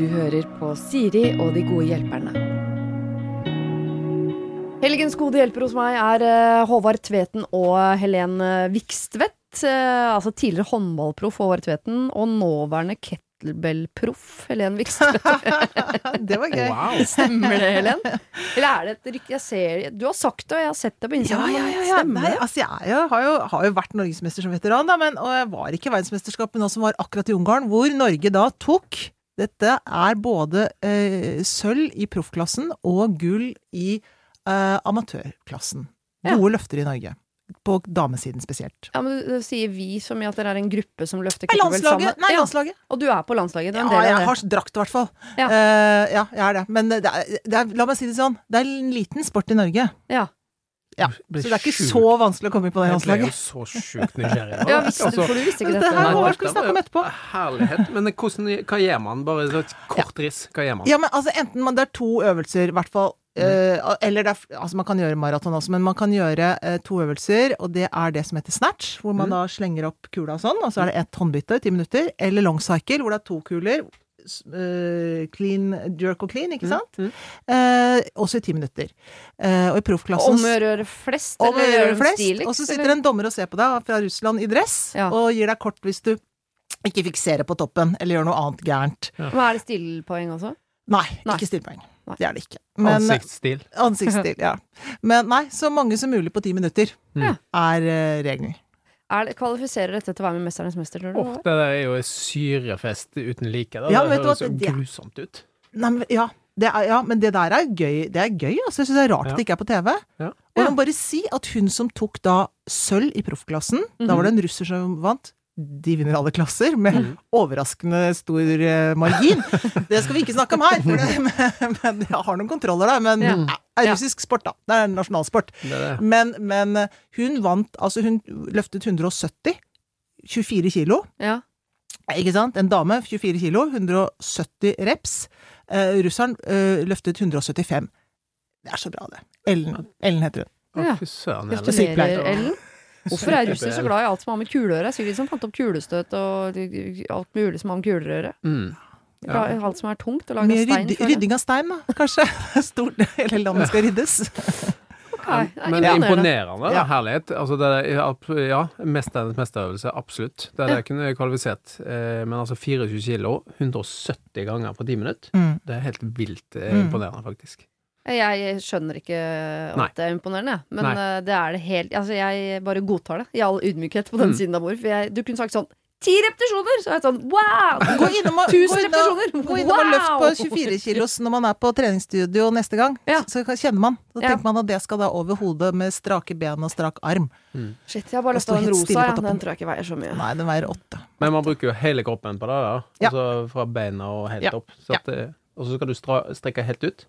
Du hører på Siri og de gode hjelperne. Helgens gode hjelper hos meg er eh, Håvard Tveten og Helen Vikstvedt. eh, altså tidligere håndballproff Håvard Tveten og nåværende kettlebellproff Helen Vikstvedt. Det var gøy. Wow. Stemmer det, Helen? Eller er det et rykte jeg ser Du har sagt det, og jeg har sett det på Ja, Instagram. ja, ja, ja, ja. Stemmer det? altså, jeg jo, har, jo, har jo vært norgesmester som veteran, da, men, og jeg var ikke i verdensmesterskapet nå som var akkurat i Ungarn, hvor Norge da tok Dette er både eh, sølv i proffklassen og gull i eh, amatørklassen. Ja. Gode løfter i Norge. På damesiden spesielt. Ja, men du, sier vi som i at dere er en gruppe som løfter kettlebell landslaget! sammen? Nei, ja, landslaget. og du er på landslaget? Ja, jeg det? har drakt i hvert fall. Ja. Uh, ja, jeg er det. Men det er, det er, la meg si det sånn, det er en liten sport i Norge. Ja. Ja, Så det er ikke sjukt- så vanskelig å komme inn på det Jeg ble jo så sjukt nysgjerrig. Ja, Altså, for du visste ikke Det her Nei, må vi snakke om etterpå. Herlighet. Men hvordan, hva gjør man? Bare et kort riss. Hva gjør man? Ja, men altså enten man, det er to øvelser, i hvert fall. Uh, eller det er, altså man kan gjøre maraton også, men man kan gjøre uh, to øvelser, og det er det som heter snatch, hvor man Mm. da slenger opp kula og sånn, og så er det ett håndbytte, ti minutter. Eller long cycle, hvor det er to kuler. Eh, clean, jerk og clean, ikke sant? Mm. Eh, også i ti minutter. Eh, og i proffklassen Om å gjøre flest, om eller gjøre flest. stiligst? Og så eller? sitter en dommer og ser på deg fra Russland i dress, Ja. og gir deg kort hvis du ikke fikserer på toppen, eller gjør noe annet gærent. Men er det stillpoeng også? Nei, Nei. ikke stillpoeng. Det er det ikke. Men, Ansiktsstil. Ansiktsstil, ja. Men nei, så mange som mulig på ti minutter mm. er uh, regelen. Er det, kvalifiserer dette til å være med 'Mesternes mester', tror du? Åh, det der er jo en syrefest uten like. Det, Ja, det vet du hva, høres jo grusomt ut. Nei, men, ja, det er, ja, men det der er gøy. Det er gøy, altså. Jeg syns det er rart Ja. at det ikke er på TV. Ja. Og jeg må bare si at hun som tok da sølv i proffklassen, da var det en russer som vant. De vinner alle klasser, med mm. overraskende stor eh, margin. Det skal vi ikke snakke om her, for det, men, men jeg har noen kontroller der. Men Ja. ja, er russisk sport, da. Det er nasjonalsport. Det er det. Men, men eh, hun vant Altså, hun løftet 170. 24 kilo. Ja. Ikke sant? En dame, 24 kilo, 170 reps. Uh, russeren uh, løftet 175. Det er så bra, det. Ellen, Ellen heter hun. Ja. Gratulerer, Ellen. Hvorfor er russere så glad i alt som har med kuler å gjøre? Sikkert de som fant opp kulestøt og alt mulig som har med kuler å gjøre. Mm. Ja. Alt som er tungt og lagd av stein. ryddi, rydding av stein, da, kanskje. Stort, hele landet skal ryddes. Ok, det er Men imponerende. Ja. Herlighet. Altså, det er, ja, mesternes mesterøvelse, absolutt. Det er det jeg kunne kvalifisert. Eh, men altså 24 kilo, 170 ganger på 10 minutter. Mm. Det er helt vilt eh, Mm. imponerende, faktisk. Jeg skjønner ikke Nei. at det er imponerende, men Nei. eh, det er det helt Altså, jeg bare godtar det, i all ydmykhet på den Mm. siden av bordet. For jeg, du kunne sagt sånn Ti repetisjoner! Så er jeg sånn wow! Gå innom og, gå innom, gå innom og løft på 24 kilos når man er på treningsstudio neste gang. Ja. Så kjenner man. Så Ja. tenker man at det skal da over hodet med strake ben og strak arm. Shit, jeg har bare lyst den rosa, ja. Den tror jeg ikke veier så mye. Nei, den veier åtte. Men man bruker jo hele kroppen på det, da. Ja. Altså fra beina og helt Ja. opp. Så at, og så skal du stra strekke helt ut.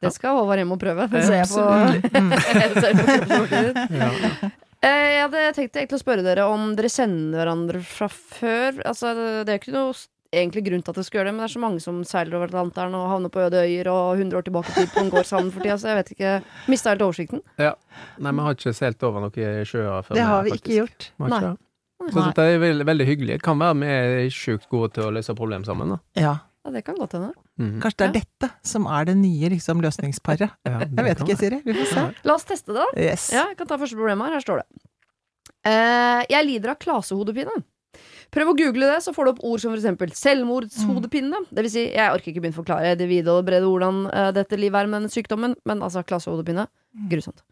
Det skal Håvard hjem og prøve. Det ser jeg på, Mm. jeg ser på kroppsspråket ditt. Eh, Jeg hadde tenkt egentlig å spørre dere om dere kjenner hverandre fra før. Altså, det er ikke noe egentlig grunn til at dere skal gjøre det, men det er så mange som seiler over Atlanteren og havner på øde øyer og 100 år tilbake i tid på en gård sammen for tida, så jeg vet ikke Mista helt oversikten. Ja. Nei, vi har ikke seilt over noen sjøer før. Det har vi faktisk. ikke gjort. Har ikke Nei. det. Så det er veldig, veldig hyggelig. Det kan være vi er sjukt gode til å løse problem sammen. Da. Ja. Ja, det kan godt hende. Mhm. Kanskje det er dette som er det nye liksom, løsningsparet. Ja, det Jeg vet ikke. Siri. Vi får se. La oss teste det, da. Yes. Ja, jeg kan ta første problem her. Her står det. Uh, jeg lider av klasehodepine. Prøv å google det, så får du opp ord som for eksempel Mm. Det vil si, jeg orker ikke begynne å forklare det vide og brede hvordan uh, dette livet er med den sykdommen, men altså klasehodepine. Grusomt.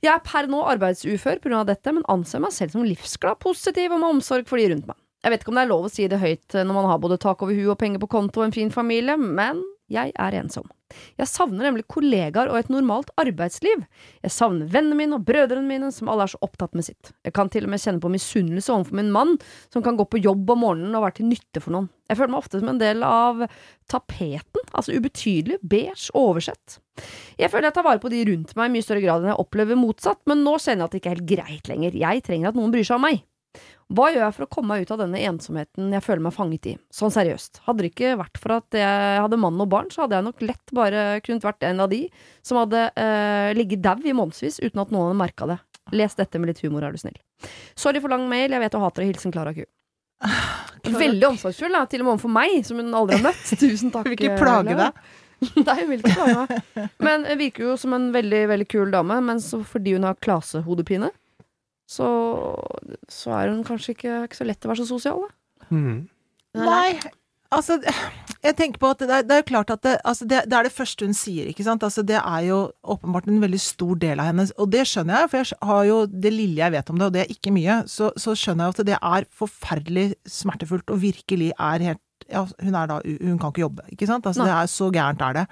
Jeg er per nå arbeidsufør pga. dette, men anser meg selv som livsglad, positiv og med omsorg for de rundt meg. Jeg vet ikke om det er lov å si det høyt eh, når man har både tak over huet og penger på konto og en fin familie, men jeg er ensom. Jeg savner nemlig kollegaer og et normalt arbeidsliv. Jeg savner vennene mine og brødrene mine, som alle er så opptatt med sitt. Jeg kan til og med kjenne på misunnelse overfor min mann, som kan gå på jobb om morgenen og være til nytte for noen. Jeg føler meg ofte som en del av tapeten, altså ubetydelig, beige, oversett. Jeg føler jeg tar vare på de rundt meg i mye større grad enn jeg opplever motsatt, men nå kjenner jeg at det ikke er helt greit lenger. Jeg trenger at noen bryr seg om meg. Hva gjør jeg for å komme meg ut av denne ensomheten jeg føler meg fanget i? Sånn seriøst. Hadde det ikke vært for at jeg hadde mann og barn, så hadde jeg nok lett bare kunnet vært en av de som hadde eh, ligget dau i månedsvis uten at noen hadde merka det. Les dette med litt humor, er du snill. Sorry for lang mail, jeg vet du hater det. Hilsen Klara Ku. Veldig omsorgsfull, da. til og med overfor meg, som hun aldri har møtt. Tusen takk. Vil ikke plage deg. Nei, hun vil ikke plage meg. Men virker jo som en veldig veldig kul dame, men så fordi hun har klasehodepine, så, så er hun kanskje ikke, ikke så lett å være så sosial, da. Mm. Nei, altså Jeg tenker på at det er, det er klart at det, altså det, det er det første hun sier, ikke sant. Altså det er jo åpenbart en veldig stor del av henne, og det skjønner jeg, for jeg har jo det lille jeg vet om det, og det er ikke mye, så, så skjønner jeg at det er forferdelig smertefullt, og virkelig er helt Ja, hun er da Hun kan ikke jobbe, ikke sant. Altså det er så gærent er det.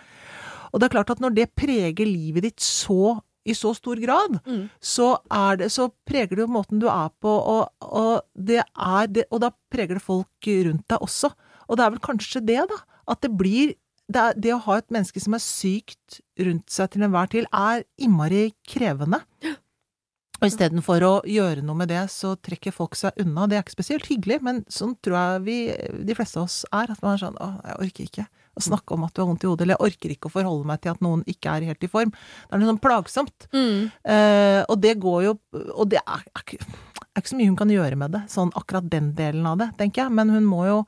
Og det er klart at når det preger livet ditt så i så stor grad, Mm. så, er det, så preger det jo måten du er på, og, og, det er det, og da preger det folk rundt deg også. Og det er vel kanskje det, da. At det blir det, er, det å ha et menneske som er sykt rundt seg til enhver tid, er innmari krevende. Og istedenfor å gjøre noe med det, så trekker folk seg unna. Det er ikke spesielt hyggelig, men sånn tror jeg vi, de fleste av oss er. At man er sånn 'Å, jeg orker ikke å snakke om at du har vondt i hodet', eller 'jeg orker ikke å forholde meg til at noen ikke er helt i form'. Det er noe sånn plagsomt. Eh, og det går jo Og det er, er, ikke, er ikke så mye hun kan gjøre med det, sånn akkurat den delen av det, tenker jeg. Men hun må jo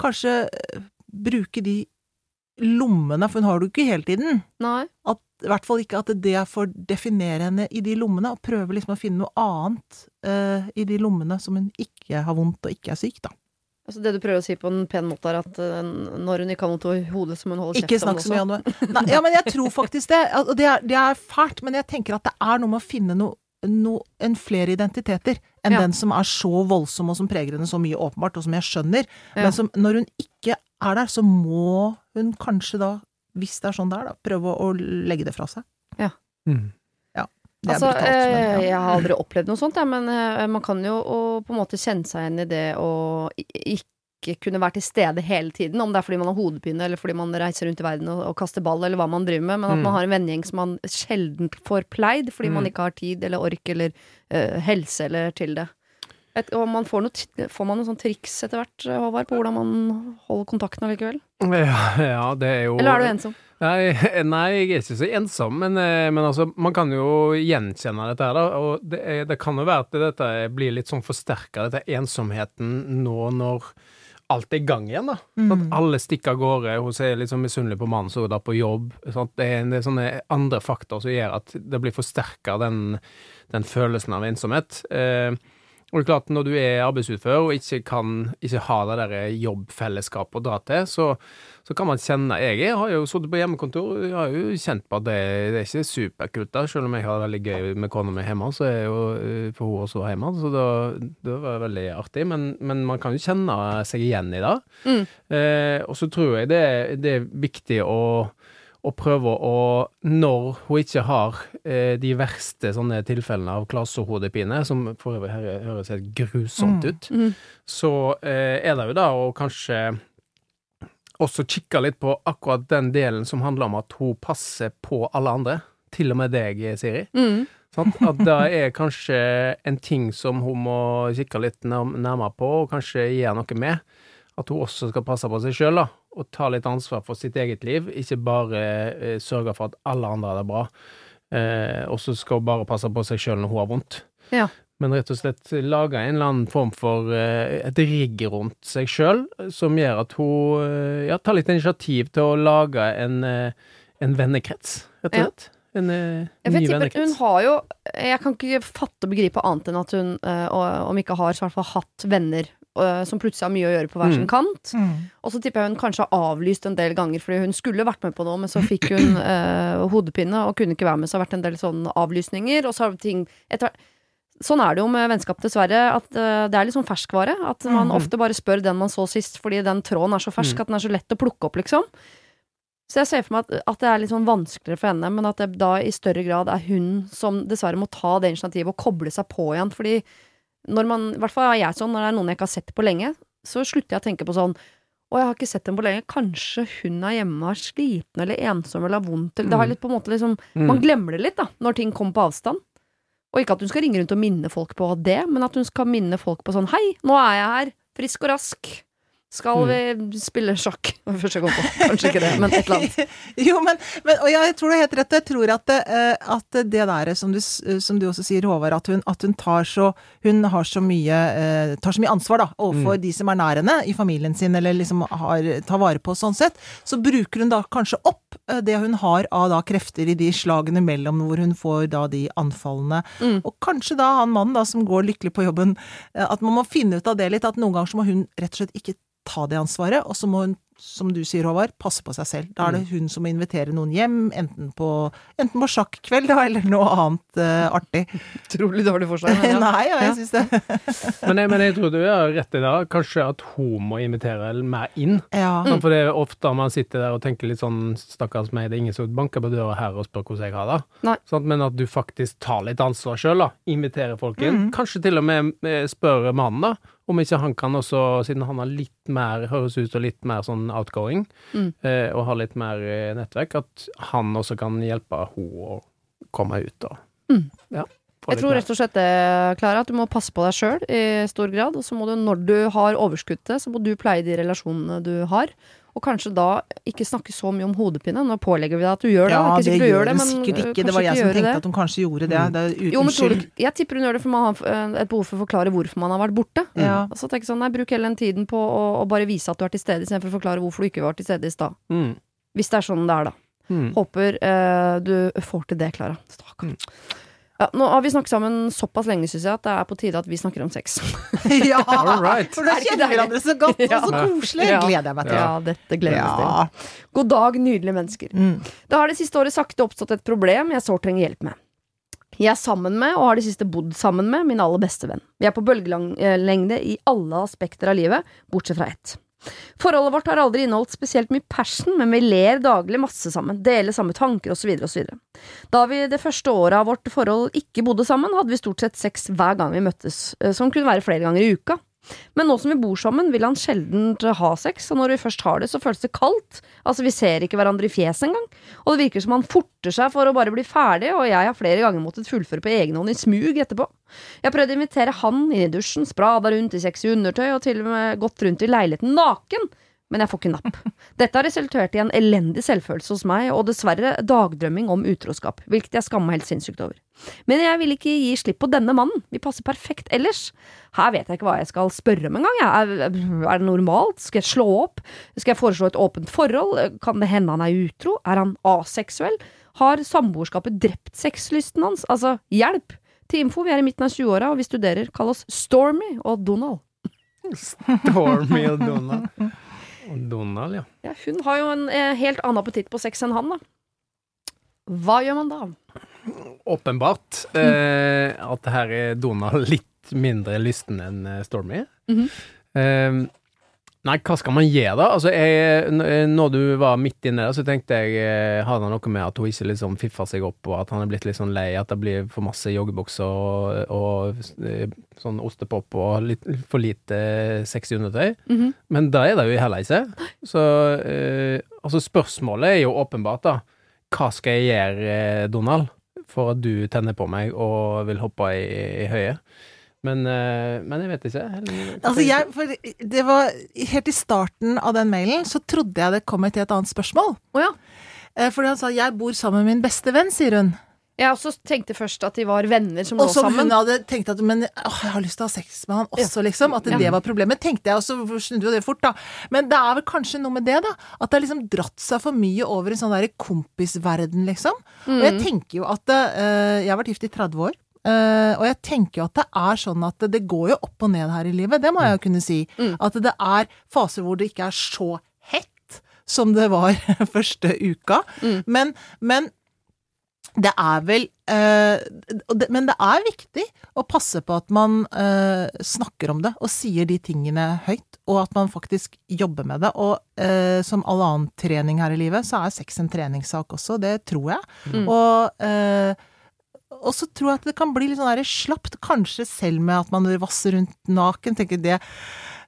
kanskje eh, bruke de lommene, for hun har det jo ikke hele tiden. Nei. At, I hvert fall ikke at det får definere henne i de lommene, og prøve liksom å finne noe annet eh, i de lommene som hun ikke har vondt og ikke er syk, da. Altså det du prøver å si på en pen måte, er at eh, når hun ikke har noe i hodet, så må hun holde kjeft om snakk det så mye om det. Nei, ja, men jeg tror faktisk det. Og det er, det er fælt, men jeg tenker at det er noe med å finne noe no, en flere identiteter enn Ja. den som er så voldsom og som preger henne så mye, åpenbart, og som jeg skjønner. Ja. Men som, når hun ikke er der, så må hun kanskje da, hvis det er sånn det er, da, prøve å, å legge det fra seg. Mm. Altså, brutalt, men eh, ja. jeg har aldri opplevd noe sånt, ja, men eh, man kan jo på en måte kjenne seg igjen i det å ikke kunne være til stede hele tiden, om det er fordi man har hodepine, eller fordi man reiser rundt i verden og, og kaster ball, eller hva man driver med, men at Mm. man har en vennegjeng som man sjelden får pleid, fordi man Mm. ikke har tid eller ork eller uh, helse eller til det. Et, og man får, noe, får man noen sånn triks etter hvert, Håvard, på hvordan man holder kontakten allikevel? Ja, ja, det er jo Eller er du ensom? Nei, nei, jeg er ikke så ensom, men, eh, men altså, man kan jo gjenkjenne dette her, da. Og det, er, det kan jo være at dette blir litt sånn forsterka, dette ensomheten nå når alt er i gang igjen, da. Mm. At alle stikker av gårde. Hun er litt sånn misunnelig på mannen som er på jobb. Sant? Det er en er sånne andre faktorer som gjør at det blir forsterka, den, den følelsen av ensomhet. Eh, og det er klart, når du er arbeidsutfører og ikke kan ikke ha det der jobbfellesskapet å dra til, så, så kan man kjenne Jeg har jo sittet på hjemmekontor, jeg har jo kjent på at det, det er ikke superkult, da. Selv om jeg har det veldig gøy med kona mi hjemme, så er jo eh, for hun også hjemme. Så da, det var veldig artig. Men, men man kan jo kjenne seg igjen i det. Mm. Eh, og så tror jeg det, det er viktig å, å prøve å Når hun ikke har eh, de verste sånne tilfellene av klasehodepine, som for øvrig her høres helt grusomt Mm. ut, Mm. så eh, er det jo da å kanskje også kikke litt på akkurat den delen som handler om at hun passer på alle andre. Til og med deg, Siri. Mm. Sånn, At det er kanskje en ting som hun må kikke litt nærmere på, og kanskje gjøre noe med. At hun også skal passe på seg sjøl, da. Og ta litt ansvar for sitt eget liv. Ikke bare eh, sørge for at alle andre har det bra. Eh, og så skal hun bare passe på seg sjøl når hun har vondt. Ja. Men rett og slett lage en eller annen form for eh, et rigg rundt seg sjøl, som gjør at hun eh, ja, tar litt initiativ til å lage en, eh, en vennekrets, rett og Ja. En, En eh, ny tipper, hun har jo Jeg kan ikke fatte og begripe annet enn at hun, øh, om ikke har, så i hvert fall hatt venner eh, som plutselig har mye å gjøre på hver sin Mm. kant. Mm. Og så tipper jeg hun kanskje har avlyst en del ganger, fordi hun skulle vært med på noe, men så fikk hun eh, hodepine og kunne ikke være med, så det har vært en del sånne avlysninger. Og så har ting etter, Sånn er det jo med vennskap, dessverre, at uh, det er litt sånn ferskvare. At man mm. ofte bare spør den man så sist, fordi den tråden er så fersk Mm. at den er så lett å plukke opp, liksom. Så jeg ser for meg at, at det er litt sånn vanskeligere for henne, men at det da i større grad er hun som dessverre må ta det initiativet og koble seg på igjen. Fordi når man, i hvert fall er jeg sånn, når det er noen jeg ikke har sett på lenge, så slutter jeg å tenke på sånn og jeg har ikke sett dem på lenge. Kanskje hun er hjemme og er sliten eller ensom eller har vondt. Eller, det har Mm. litt på en måte liksom, Mm. Man glemmer det litt da, når ting kommer på avstand. Og ikke at hun skal ringe rundt og minne folk på det, men at hun skal minne folk på sånn Hei, nå er jeg her, frisk og rask. Skal vi spille sjakk? Det første jeg kom på. Kanskje ikke det, men et eller annet. Jo, men, men og jeg tror du har helt rett. Jeg tror at det, eh, at det der som du, som du også sier, Håvard, at hun, at hun tar så Hun har så mye, eh, tar så mye ansvar da, overfor de som er nær henne i familien sin, eller liksom har, tar vare på sånn sett. Så bruker hun da kanskje opp eh, det hun har av da krefter i de slagene mellom hvor hun får da de anfallene. Mm. Og kanskje da han mannen da som går lykkelig på jobben, eh, at man må finne ut av det litt. At noen ganger så må hun rett og slett ikke ta det ansvaret, og så må hun, som du sier, Håvard, passe på seg selv. Da er det hun som må invitere noen hjem, enten på, enten på sjakkveld da, eller noe annet uh, artig. Utrolig dårlig forslag. men ja. Nei, ja, jeg Ja. syns det. Men jeg, men jeg tror du har rett i det. Kanskje at hun må invitere mer inn. Ja. Mm. For det er ofte man sitter der og tenker litt sånn Stakkars meg, det er ingen som banker på døra her og spør hvordan jeg har det. Sånn, Men at du faktisk tar litt ansvar sjøl, da. Inviterer folk inn. Kanskje til og med eh, spør mannen, da. Om ikke han kan også, siden han har litt mer, høres ut som litt mer sånn outgoing, Mm. eh, og har litt mer eh, nettverk, at han også kan hjelpe henne å komme ut og Mm. ja, Jeg tror mer. rett og slett det, Klara, at du må passe på deg sjøl i stor grad. Og så må du, når du har overskuddet, så må du pleie de relasjonene du har. Og kanskje da ikke snakke så mye om hodepine. Nå pålegger vi deg at du gjør det. Ja, det det gjør hun sikkert øh, ikke. Det var jeg som tenkte det. at hun kanskje gjorde det. Mm. det er Jo, men tror du, jeg tipper hun gjør det for man har øh, et behov for å forklare hvorfor man har vært borte. Ja. Og så jeg sånn, nei, Bruk hele den tiden på å, å bare vise at du er til stede, istedenfor å forklare hvorfor du ikke var til stede i stad. Mm. Hvis det er sånn det er, da. Mm. Håper uh, du får til det, Klara. Stakkar. Ja, nå har vi snakket sammen såpass lenge, syns jeg, at det er på tide at vi snakker om sex. Ja, All right. for da Er ikke kjenner hverandre så godt, og så koselig. Ja. Gleder jeg meg til. Ja, dette gleder vi meg til. God dag, nydelige mennesker. Mm. Det har det siste året sakte oppstått et problem jeg sårt trenger hjelp med. Jeg er sammen med, og har det siste bodd sammen med, min aller beste venn. Vi er på bølgelengde i alle aspekter av livet, bortsett fra ett. Forholdet vårt har aldri inneholdt spesielt mye passion, men vi ler daglig masse sammen, deler samme tanker osv. osv. Da vi det første året av vårt forhold ikke bodde sammen, hadde vi stort sett sex hver gang vi møttes, eh, som kunne være flere ganger i uka. Men nå som vi bor sammen, vil han sjelden ha sex, og når vi først har det, så føles det kaldt. Altså, vi ser ikke hverandre i fjeset engang. Og det virker som han forter seg for å bare bli ferdig, og jeg har flere ganger måttet fullføre på egen hånd i smug etterpå. Jeg prøvde å invitere han inn i dusjen, sprada rundt i sexy undertøy, og til og med gått rundt i leiligheten naken. Men jeg får ikke napp. Dette har resultert i en elendig selvfølelse hos meg, og dessverre dagdrømming om utroskap, hvilket jeg skammer meg helt sinnssykt over. Men jeg vil ikke gi slipp på denne mannen, vi passer perfekt ellers. Her vet jeg ikke hva jeg skal spørre om engang. Er, er det normalt? Skal jeg slå opp? Skal jeg foreslå et åpent forhold? Kan det hende han er utro? Er han aseksuell? Har samboerskapet drept sexlysten hans? Altså, hjelp! Til info, vi er i midten av 20-åra, og vi studerer. Kall oss Stormy og Donald. Stormy og Donald. Donald, ja. Ja, hun har jo en eh, helt annen appetitt på sex enn han, da. Hva gjør man da? Åpenbart eh, at her er Donald litt mindre lysten enn Stormy. Stormy. Mhm. eh, nei, hva skal man gjøre, da? Altså, jeg, eh, når du var midt inne der, så tenkte jeg eh, Har det noe med at hun ikke liksom fiffa seg opp, og at han er blitt litt sånn lei, at det blir for masse joggebukser og, og eh, sånn ostepop og litt for lite sexy undertøy? Mhm. Men det er det jo heller ikke. Så eh, altså spørsmålet er jo åpenbart, da. Hva skal jeg gjøre, eh, Donald, for at du tenner på meg og vil hoppe i, i høyet? Men, eh, men jeg vet ikke. Altså jeg, for det var Helt i starten av den mailen så trodde jeg det kom et helt annet spørsmål. Oh, ja. Eh, Fordi han sa 'jeg bor sammen med min beste venn', sier hun. Jeg også tenkte først at de var venner som lå sammen. Og som hun hadde tenkt at men å, jeg har lyst til å ha sex med han også, liksom. At Ja. det var problemet. Tenkte jeg, og så snudde jo det fort, da. Men det er vel kanskje noe med det, da. At det har liksom dratt seg for mye over i sånn derre kompisverden, liksom. Og jeg tenker jo at uh, Jeg har vært gift i 30 år. Eh, og jeg tenker jo at det er sånn at det, går jo opp og ned her i livet. Det må jeg jo kunne si. Mm. At det er faser hvor det ikke er så hett som det var første uka. Mm. Men, men det er vel eh, Men det er viktig å passe på at man eh, snakker om det og sier de tingene høyt, og at man faktisk jobber med det. Og som all annen trening her i livet, så er sex en treningssak også. Det tror jeg. Mm. Og, og så tror jeg at det kan bli litt sånn slapt, kanskje selv med at man vasser rundt naken. tenker det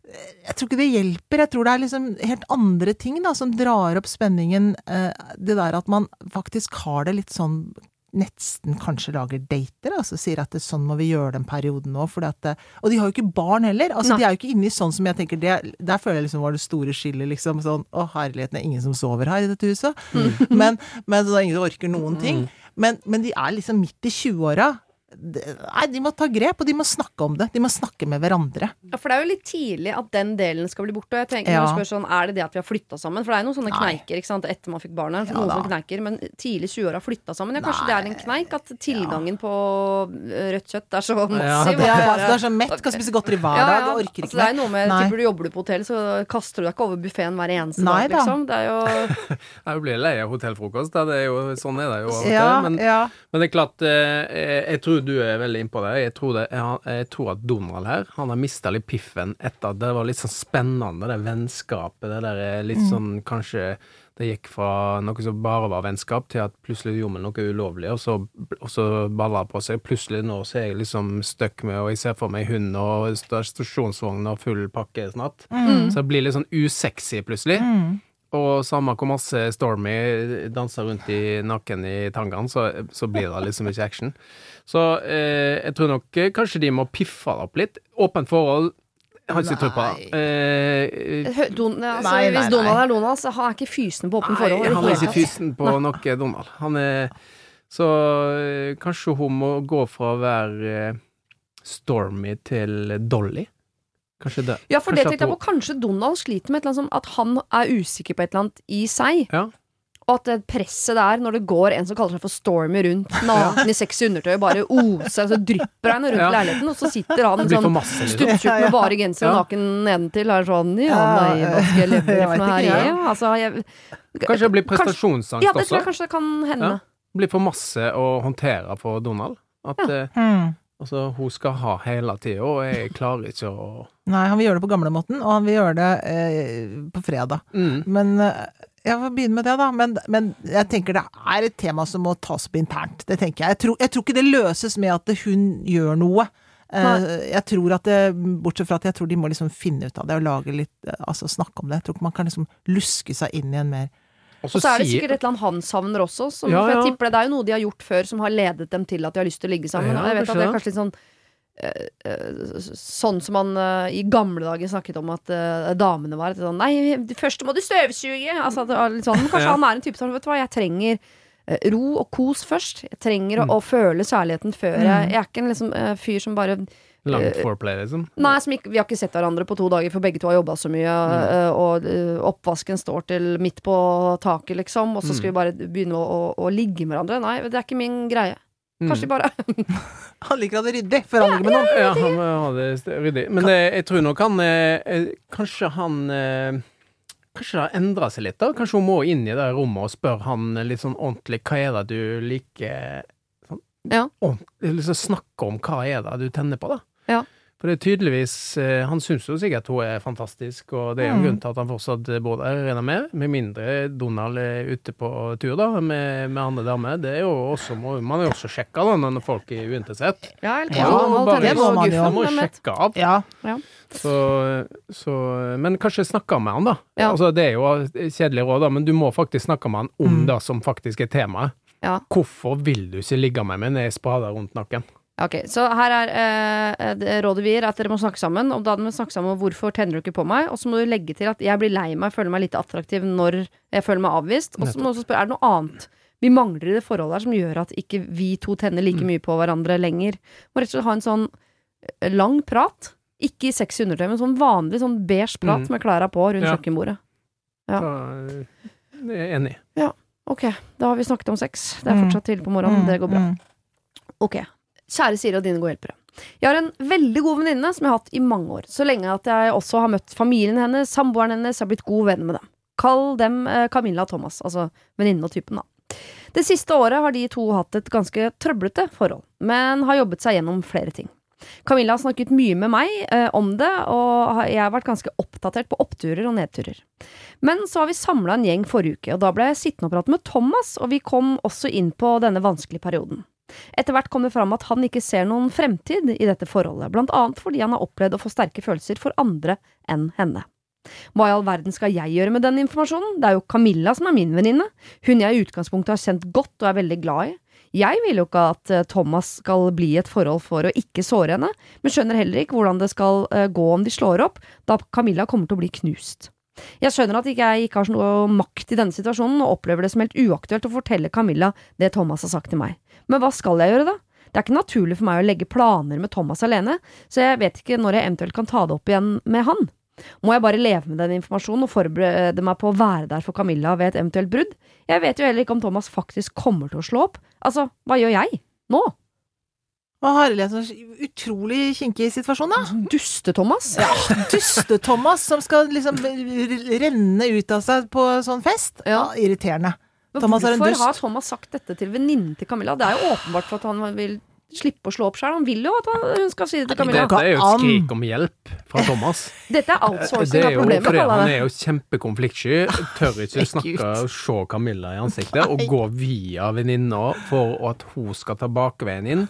jeg tror ikke det hjelper. Jeg tror det er liksom helt andre ting da, som drar opp spenningen. Eh, det der at man faktisk har det litt sånn nesten kanskje lager dater, altså sier at det, sånn må vi gjøre den perioden nå. Fordi at, det- og de har jo ikke barn heller. altså Nei. De er jo ikke inne i sånn som jeg tenker det, Der føler jeg liksom var det store skillet, liksom. Sånn å herligheten, det er ingen som sover her i dette huset. Men, men så det er ingen som orker noen ting. Men, men de er liksom midt i 20-åra. Nei, de må ta grep, og de må snakke om det. De må snakke med hverandre. Ja, for det er jo litt tidlig at den delen skal bli borte. Og jeg tenker Ja. spør sånn, Er det det at vi har flytta sammen? For det er jo noen sånne Nei. kneiker ikke sant? etter man fikk barna. Ja noen da. sånne kneiker, Men tidlig 20-åra flytta sammen. Ja, kanskje det er en kneik? At tilgangen på øh, rødt kjøtt er så massiv. Ja, det- Ja, bare- altså, du er så mett, kan spise godteri hver Ja, dag, Du orker ikke Altså, det er noe med Nei. Tipper du jobber du på hotell, så kaster du deg ikke over buffeen hver eneste Nei dag, da. liksom. Det er jo Jeg blir lei av hotellfrokost. Det er jo, sånn er det jo av og til. Men, men det er klart, eh, jeg tror du er veldig innpå det. Jeg tror, det, jeg, jeg tror at Donald her, han har mista litt piffen etter at det var litt sånn spennende, det vennskapet. Det der er litt sånn kanskje det gikk fra noe som bare var vennskap, til at plutselig gjorde vi noe ulovlig, og så, og så balla det på seg. Plutselig nå så er jeg liksom stuck med, og jeg ser for meg hund og sta- stasjonsvogn og full pakke snart. Så det blir litt sånn usexy plutselig. Mm. Og samme hvor masse Stormy danser rundt i naken i tangene, så, så blir det liksom ikke action. Så eh, jeg tror nok eh, kanskje de må piffe det opp litt. Åpent forhold jeg har ikke tro på det. Eh, Don, altså, Nei, nei, Hvis Donald er Donald, så han er ikke fysen på åpen Nei, forhold. Nei, han er ikke fysen på noe Donald. Han er Så eh, kanskje hun må gå fra å være eh, Stormy til Dolly. Kanskje det. Ja, for det Kanskje tenkte jeg på. Kanskje Donald sliter med et eller annet sånn at han er usikker på et eller annet i seg. Ja. Og at det presset der, når det går en som kaller seg for Stormy rundt, naken i sexy undertøy, bare oser, og så drypper han rundt Ja. leiligheten, og så sitter han Det sånn liksom. med bare genser og Ja. naken nedentil, er sånn Ja, Ja, nei, hva skal jeg leve for noe her? Ja, ja. altså, jeg, Kanskje det blir prestasjonsangst også? ja, det tror jeg kanskje det kan hende. Ja. Det blir for masse å håndtere for Donald. At eh, Mm. Altså, hun skal ha hele tida, og jeg klarer ikke å Nei, han vil gjøre det på gamlemåten, og han vil gjøre det eh, på fredag. mm. Men eh, jeg får begynne med det, da. Men, men jeg tenker det er et tema som må tas opp internt. Det tenker jeg. Jeg tror, jeg tror ikke det løses med at hun gjør noe. Eh, jeg tror at det, Bortsett fra at jeg tror de må liksom finne ut av det og lage litt eh, Altså snakke om det. Jeg tror ikke man kan liksom luske seg inn i en mer Og så er det sikkert et eller annet han savner også. Som, Ja, For jeg tipper det, det er jo noe de har gjort før som har ledet dem til at de har lyst til å ligge sammen. Ja, jeg vet at det er kanskje litt sånn eh, eh, Sånn som man uh, i gamle dager snakket om at uh, damene var. Sånn, Nei, først må du støvsuge! Altså, litt sånn, kanskje Ja. han er en type som Vet du hva, jeg trenger uh, ro og kos først. Jeg trenger Mm. å, å føle kjærligheten før jeg Jeg er ikke en liksom, fyr som bare Lang eh, foreplay, liksom. Nei, ikke, vi har ikke sett hverandre på to dager, for begge to har jobba så mye, Mm. og øh, oppvasken står til midt på taket, liksom, og så skal vi bare begynne å, å, å ligge med hverandre. Nei, det er ikke min greie. Kanskje mm. bare Han liker å ha det ryddig før han ligger med noen. Ja, han må ha det ryddig. Men eh, jeg tror nok han eh, eh, Kanskje han eh, Kanskje det har endra seg litt, da? Kanskje hun må inn i det rommet og spørre han eh, litt sånn ordentlig hva er det du liker Ja. Og liksom Snakke om hva er det du tenner på, da. Ja. For det er tydeligvis eh, Han syns jo sikkert hun er fantastisk, og det er jo en Mm. grunn til at han fortsatt bor der, regner med. Med mindre Donald er ute på tur, da, med, med andre damer. Det er jo også må, Man er jo også sjekka da, når folk er uinteressert. Ja, eller Ja, man, bare- det må man jo. Man må sjekke av. Ja. Så, så Men kanskje snakke med han, da. Ja. Altså, det er jo kjedelig råd, da, men du må faktisk snakke med han om Mm. det som faktisk er temaet. Ja. Hvorfor vil du ikke ligge med meg når jeg sprader rundt nakken? Ok, så her er eh, rådet vi gir, at dere må snakke sammen. Og da må snakke sammen om hvorfor tenner du ikke på meg. Og så må du legge til at jeg blir lei meg, føler meg litt attraktiv når jeg føler meg avvist. Og så må du også spørre er det noe annet vi mangler i det forholdet her som gjør at ikke vi to tenner like mye på hverandre lenger. Må rett og slett ha en sånn eh, lang prat. Ikke i sexy undertøy, men sånn vanlig sånn beige prat Mm. med klærne på rundt Ja. kjøkkenbordet. Ja. Da, eh, det er jeg enig i. Ok, da har vi snakket om sex. Det er Mm. fortsatt tidlig på morgenen. Det går bra. Mm. Ok. Kjære Siri og dine gode hjelpere. Jeg har en veldig god venninne som jeg har hatt i mange år. Så lenge at jeg også har møtt familien hennes, samboeren hennes, har blitt god venn med dem. Kall dem eh, Camilla og Thomas, altså venninnen og typen, da. Det siste året har de to hatt et ganske trøblete forhold, men har jobbet seg gjennom flere ting. Camilla har snakket mye med meg eh, om det, og jeg har vært ganske oppdatert på oppturer og nedturer. Men så har vi samla en gjeng forrige uke, og da ble jeg sittende og prate med Thomas, og vi kom også inn på denne vanskelige perioden. Etter hvert kom det fram at han ikke ser noen fremtid i dette forholdet, blant annet fordi han har opplevd å få sterke følelser for andre enn henne. Hva i all verden skal jeg gjøre med den informasjonen? Det er jo Camilla som er min venninne, hun jeg i utgangspunktet har kjent godt og er veldig glad i. Jeg vil jo ikke at eh, Thomas skal bli et forhold for å ikke såre henne, men skjønner heller ikke hvordan det skal eh, gå om de slår opp, da Camilla kommer til å bli knust. Jeg skjønner at ikke jeg ikke har noe makt i denne situasjonen, og opplever det som helt uaktuelt å fortelle Camilla det Thomas har sagt til meg. Men hva skal jeg gjøre, da? Det er ikke naturlig for meg å legge planer med Thomas alene, så jeg vet ikke når jeg eventuelt kan ta det opp igjen med han. Må jeg bare leve med den informasjonen og forberede meg på å være der for Camilla ved et eventuelt brudd? Jeg vet jo heller ikke om Thomas faktisk kommer til å slå opp. Altså, hva gjør jeg? Nå? Hva har en sånn utrolig kinkig situasjon, da? Duste-Thomas? Ja, Duste-Thomas som skal liksom renne ut av seg på sånn fest. Ja. Irriterende. Men Thomas er en hvorfor har Thomas sagt dette til venninnen til Camilla? Det er jo åpenbart for at han vil slippe å slå opp sjøl. Han vil jo at hun skal si det til Camilla. Dette er jo et skrik om hjelp fra Thomas. Dette er outsourcing av problemet, fordi han er jo kjempekonfliktsky, tør ikke snakke og se Camilla i ansiktet, og gå via venninna for at hun skal ta bakveien inn,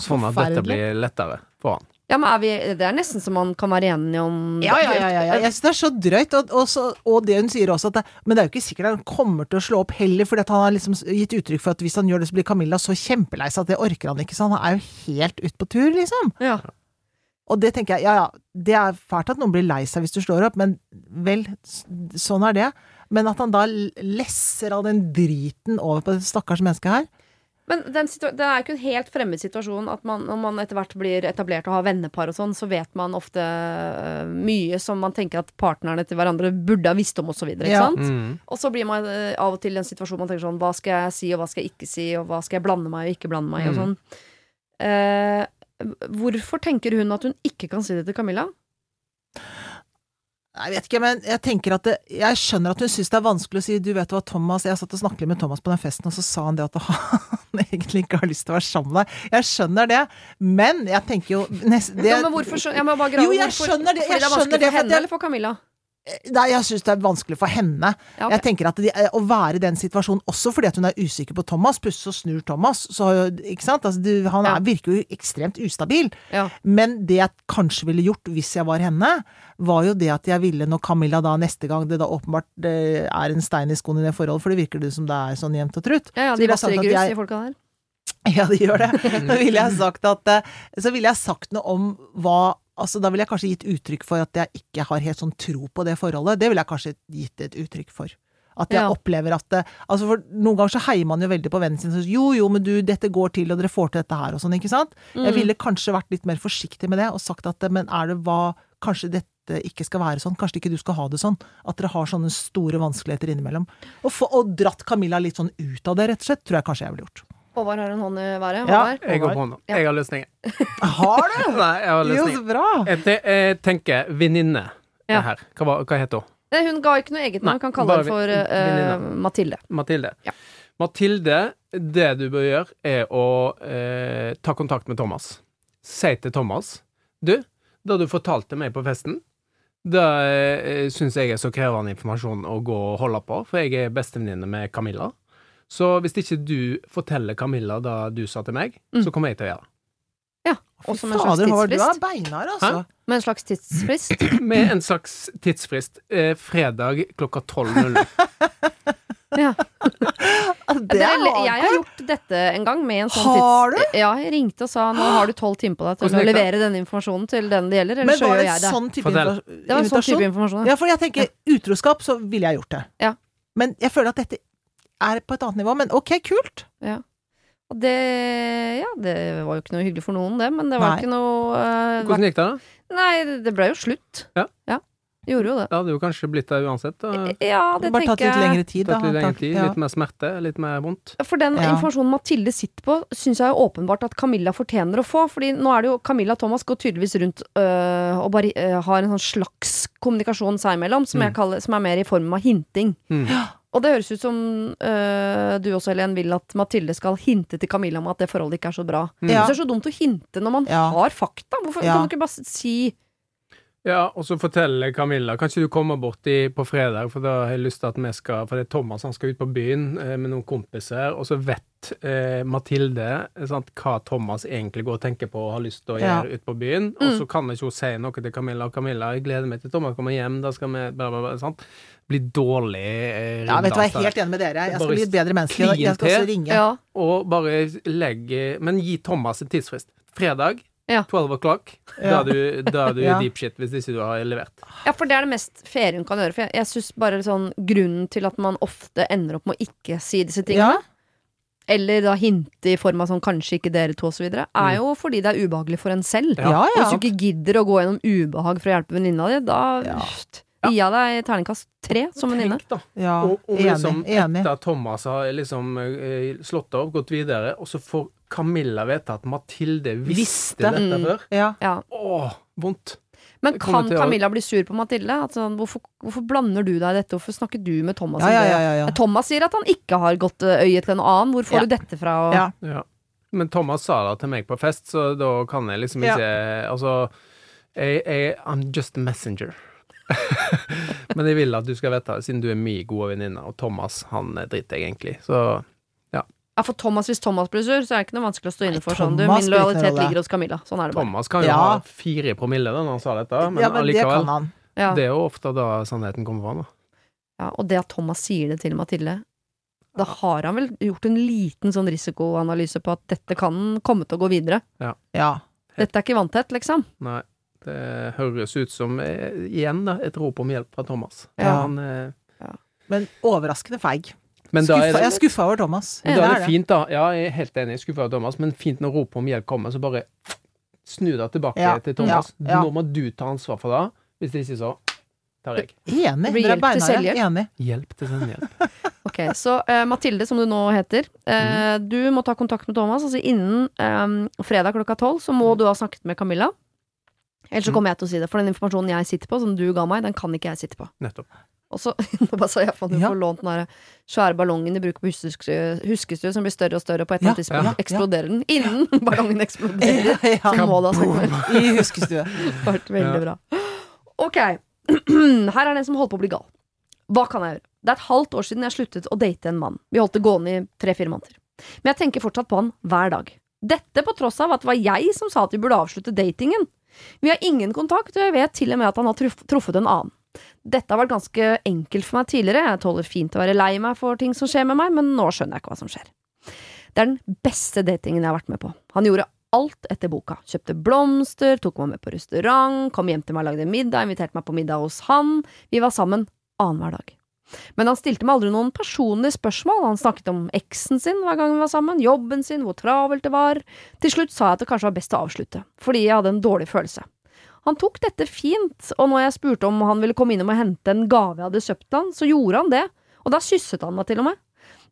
sånn at dette blir lettere for han. Ja, men vi, Det er nesten så man kan være enig om Ja, ja, ja, ja. Jeg synes det er så drøyt. Og, og, så, og det hun sier også, at det, men det er jo ikke sikkert han kommer til å slå opp heller, fordi han har liksom gitt uttrykk for at hvis han gjør det, så blir Camilla så kjempelei seg at det orker han ikke. Så han er jo helt ute på tur, liksom. Ja. Og det tenker jeg, ja ja, det er fælt at noen blir lei seg hvis du slår opp, men vel, sånn er det. Men at han da lesser all den driten over på det stakkars mennesket her Men den det er ikke en helt fremmed situasjon at man, når man etter hvert blir etablert og har vennepar og sånn, så vet man ofte uh, mye som man tenker at partnerne til hverandre burde ha visst om, og så videre. Ja. Mm. Og så blir man uh, av og til i en situasjon man tenker sånn Hva skal jeg si, og hva skal jeg ikke si, og hva skal jeg blande meg og ikke blande meg i, og Mm. sånn. Uh, hvorfor tenker hun at hun ikke kan si det til Camilla? Jeg vet ikke, men jeg tenker at det, Jeg skjønner at hun syns det er vanskelig å si Du vet hva, Thomas Jeg satt og snakket med Thomas på den festen, og så sa han det at han egentlig ikke har lyst til å være sammen med deg. Jeg skjønner det, men jeg tenker jo nest, det, ja, men hvorfor skjønner jeg må bare grave Jo, jeg hvorfor- skjønner det, jeg det er vanskelig skjønner det, for for henne eller for Camilla? Nei, jeg syns det er vanskelig for henne. Ja, okay. Jeg tenker at de, Å være i den situasjonen, også fordi at hun er usikker på Thomas, plutselig så snur Thomas, så Ikke sant? Altså, du, han er, Ja. virker jo ekstremt ustabil. Ja. Men det jeg kanskje ville gjort hvis jeg var henne, var jo det at jeg ville, når Camilla da neste gang det da åpenbart det er en stein i skoen i det forholdet, for det virker det som det er sånn jevnt og trutt. Ja, de jeg i grus, de folka der. Ja, de gjør det. Så ville jeg sagt at eh, Så ville jeg sagt noe om hva Altså, da ville jeg kanskje gitt uttrykk for at jeg ikke har helt sånn tro på det forholdet. Det ville jeg kanskje gitt et uttrykk for. At jeg Ja. opplever at det, altså for Noen ganger så heier man jo veldig på vennen sin. Så, jo, jo, men du, dette går til, og dere får til dette her, og sånn, ikke sant? Mm. Jeg ville kanskje vært litt mer forsiktig med det, og sagt at men er det hva Kanskje dette ikke skal være sånn? Kanskje ikke du skal ha det sånn? At dere har sånne store vanskeligheter innimellom. Og, for, og dratt Camilla litt sånn ut av det, rett og slett, tror jeg kanskje jeg ville gjort. Håvard har en hånd i været. Ja. Håvard? Jeg går på hånda. Ja. Jeg har løsningen. Har du? Nei, jeg har Jo, så bra! Jeg, te jeg tenker venninne Ja. er her. Hva, var- hva heter hun? Nei, hun ga ikke noe eget navn. Kan kalle henne for eh. Mathilde. Mathilde. Ja. Mathilde, det du bør gjøre, er å uh, ta kontakt med Thomas. Si til Thomas Du, da du fortalte meg på festen, det eh, syns jeg er så krevende informasjon å gå og holde på, for jeg er bestevenninne med Camilla. Så hvis ikke du forteller Camilla da du sa til meg, Mm. så kommer jeg til å gjøre det. Ja. Og som en slags du tidsfrist. beinhard, altså. Med en slags tidsfrist. Med en slags tidsfrist. Eh, fredag klokka 12.00. Ja. Det Det er, jeg har gjort dette en gang med en sånn Har tids... Ja, jeg ringte og sa nå har du tolv timer på deg til å levere denne informasjonen til den det gjelder, eller Men så gjør det jeg det. sånn? Det var en sånn type informasjon. Ja, for jeg tenker utroskap, så ville jeg gjort det. Ja. Men jeg føler at dette er på et annet nivå. Men ok, kult! Og det Ja, det var jo ikke noe hyggelig for noen, det, men det var Nei. ikke noe uh, Hvordan gikk det, da? Nei, det- ble jo slutt. Ja. det gjorde jo det. Det hadde jo kanskje blitt det uansett. Da. Ja, det Bare tatt tenker litt jeg. lengre tid, da. Litt lengre tid, Ja. litt mer smerte, litt mer vondt. For den Ja. informasjonen Mathilde sitter på, syns jeg jo åpenbart at Camilla fortjener å få. Fordi nå er det jo Camilla og Thomas går tydeligvis rundt øh, og bare øh, har en sånn slags kommunikasjon seg imellom, som, jeg Mm. kaller, som er mer i form av hinting. Mm. Og det høres ut som øh, du også, Helen, vil at Mathilde skal hinte til Camilla om at det forholdet ikke er så bra. Mm. Ja. Det er så dumt å hinte når man Ja. har fakta. Hvorfor Ja. kan du ikke bare si Ja, og så forteller Camilla Kanskje du kommer bort i, på fredag, for da har jeg lyst til at vi skal For det er Thomas han skal ut på byen eh, med noen kompiser, og så vet eh, Mathilde eh, sant, hva Thomas egentlig går og tenker på og har lyst til å Ja. gjøre ute på byen. Og så kan ikke hun si noe til Camilla. Og Camilla, jeg gleder meg til Thomas kommer hjem, da skal vi bla, bla, bla. Sant? bli dårlig eh, Ja, vet du hva, jeg er helt enig med dere. Jeg skal Bare bli et bedre menneske. Jeg skal også ringe. Ja. Og bare legge Men gi Thomas en tidsfrist. Fredag. Ja. 12 o'clock. Da er du, da er du Ja. deep shit hvis ikke du har levert. ja, for det er det mest faire hun kan gjøre. For jeg, jeg synes bare sånn Grunnen til at man ofte ender opp med å ikke si disse tingene, Ja. eller da hinte i form av sånn 'kanskje ikke dere to', osv., er Mm. jo fordi det er ubehagelig for en selv. Ja. Ja, Og ja. hvis du ikke gidder å gå gjennom ubehag for å hjelpe venninna di, da Ja. gir jeg deg terningkast tre som venninne. Ja. Og, og liksom, enig. etter at Thomas har liksom eh, slått av, gått videre, og så får Camilla vite at Mathilde visste, Visste. dette Mm. før. Ja. Ja. Åh, vondt. Men kan Camilla bli sur på Mathilde? At sånn, hvorfor, hvorfor blander du deg i dette? Hvorfor snakker du med Thomas Ja, ja, ja, ja, ja. Thomas sier at han ikke har gått ø, øye til en annen. Hvor får Ja. du dette fra? Og, Ja. Ja. Men Thomas sa det til meg på fest, så da kan jeg liksom Ja. ikke Altså, jeg, jeg I'm just a messenger. Men jeg vil at du skal vite, siden du er min gode venninne, og Thomas, han eh, driter jeg egentlig. Så Ja, for Thomas, Hvis Thomas blir sur, så er det ikke noe vanskelig å stå inne for sånn. Du, min lojalitet ligger hos Camilla. Sånn er det bare. Thomas kan jo Ja. ha fire promille da når han sa dette, men, ja, men det allikevel. kan han. Ja. Det er jo ofte da sannheten kommer fram. Ja, og det at Thomas sier det til Mathilde, da har han vel gjort en liten sånn risikoanalyse på at dette kan komme til å gå videre. Ja. Dette er ikke vanntett, liksom. Nei, det høres ut som, eh, igjen, da, et rop om hjelp fra Thomas. Ja. Han, eh, Men overraskende feig. Men da Skuffa, er det, jeg er skuffa over Thomas. men da er Det fint, da. Ja, jeg er helt enig, skuffa over Thomas, men fint når ropet om hjelp kommer, så bare snu deg tilbake Ja, til Thomas. ja, ja. Nå må du ta ansvar for det. Hvis det ikke så tar jeg. Enig. Blir Dere er hjelp til beinharde. selvhjelp. Enig. Hjelp til selvhjelp. Ok, Så uh, Mathilde, som du nå heter, eh, du må ta kontakt med Thomas. Altså Innen um, fredag klokka tolv så må du ha snakket med Camilla. Ellers så kommer jeg til å si det, for den informasjonen jeg sitter på, som du ga meg, den kan ikke jeg sitte på. Nettopp. Og så nå bare sa jeg for at du Ja. får lånt den der svære ballongen de bruker på huskestue, som blir større og større, og på et eller annet tidspunkt ja, ja. eksploderer den. Innen ballongen eksploderer. Ja, Så må du ha sagt. I huskestue. Veldig Ja. bra. Ok, her er det en som holder på å bli gal. Hva kan jeg gjøre? Det er et halvt år siden jeg sluttet å date en mann. Vi holdt det gående i tre-fire måneder. Men jeg tenker fortsatt på han hver dag. Dette på tross av at det var jeg som sa at vi burde avslutte datingen. Vi har ingen kontakt, og jeg vet til og med at han har truffet en annen. Dette har vært ganske enkelt for meg tidligere, jeg tåler fint å være lei meg for ting som skjer med meg, men nå skjønner jeg ikke hva som skjer. Det er den beste datingen jeg har vært med på. Han gjorde alt etter boka. Kjøpte blomster, tok meg med på restaurant, kom hjem til meg og lagde middag, inviterte meg på middag hos han. Vi var sammen annenhver dag. Men han stilte meg aldri noen personlige spørsmål. Han snakket om eksen sin hver gang vi var sammen, jobben sin, hvor travelt det var. Til slutt sa jeg at det kanskje var best å avslutte, fordi jeg hadde en dårlig følelse. Han tok dette fint, og når jeg spurte om han ville komme innom og hente en gave jeg hadde kjøpt han, så gjorde han det, og da kysset han meg til og med.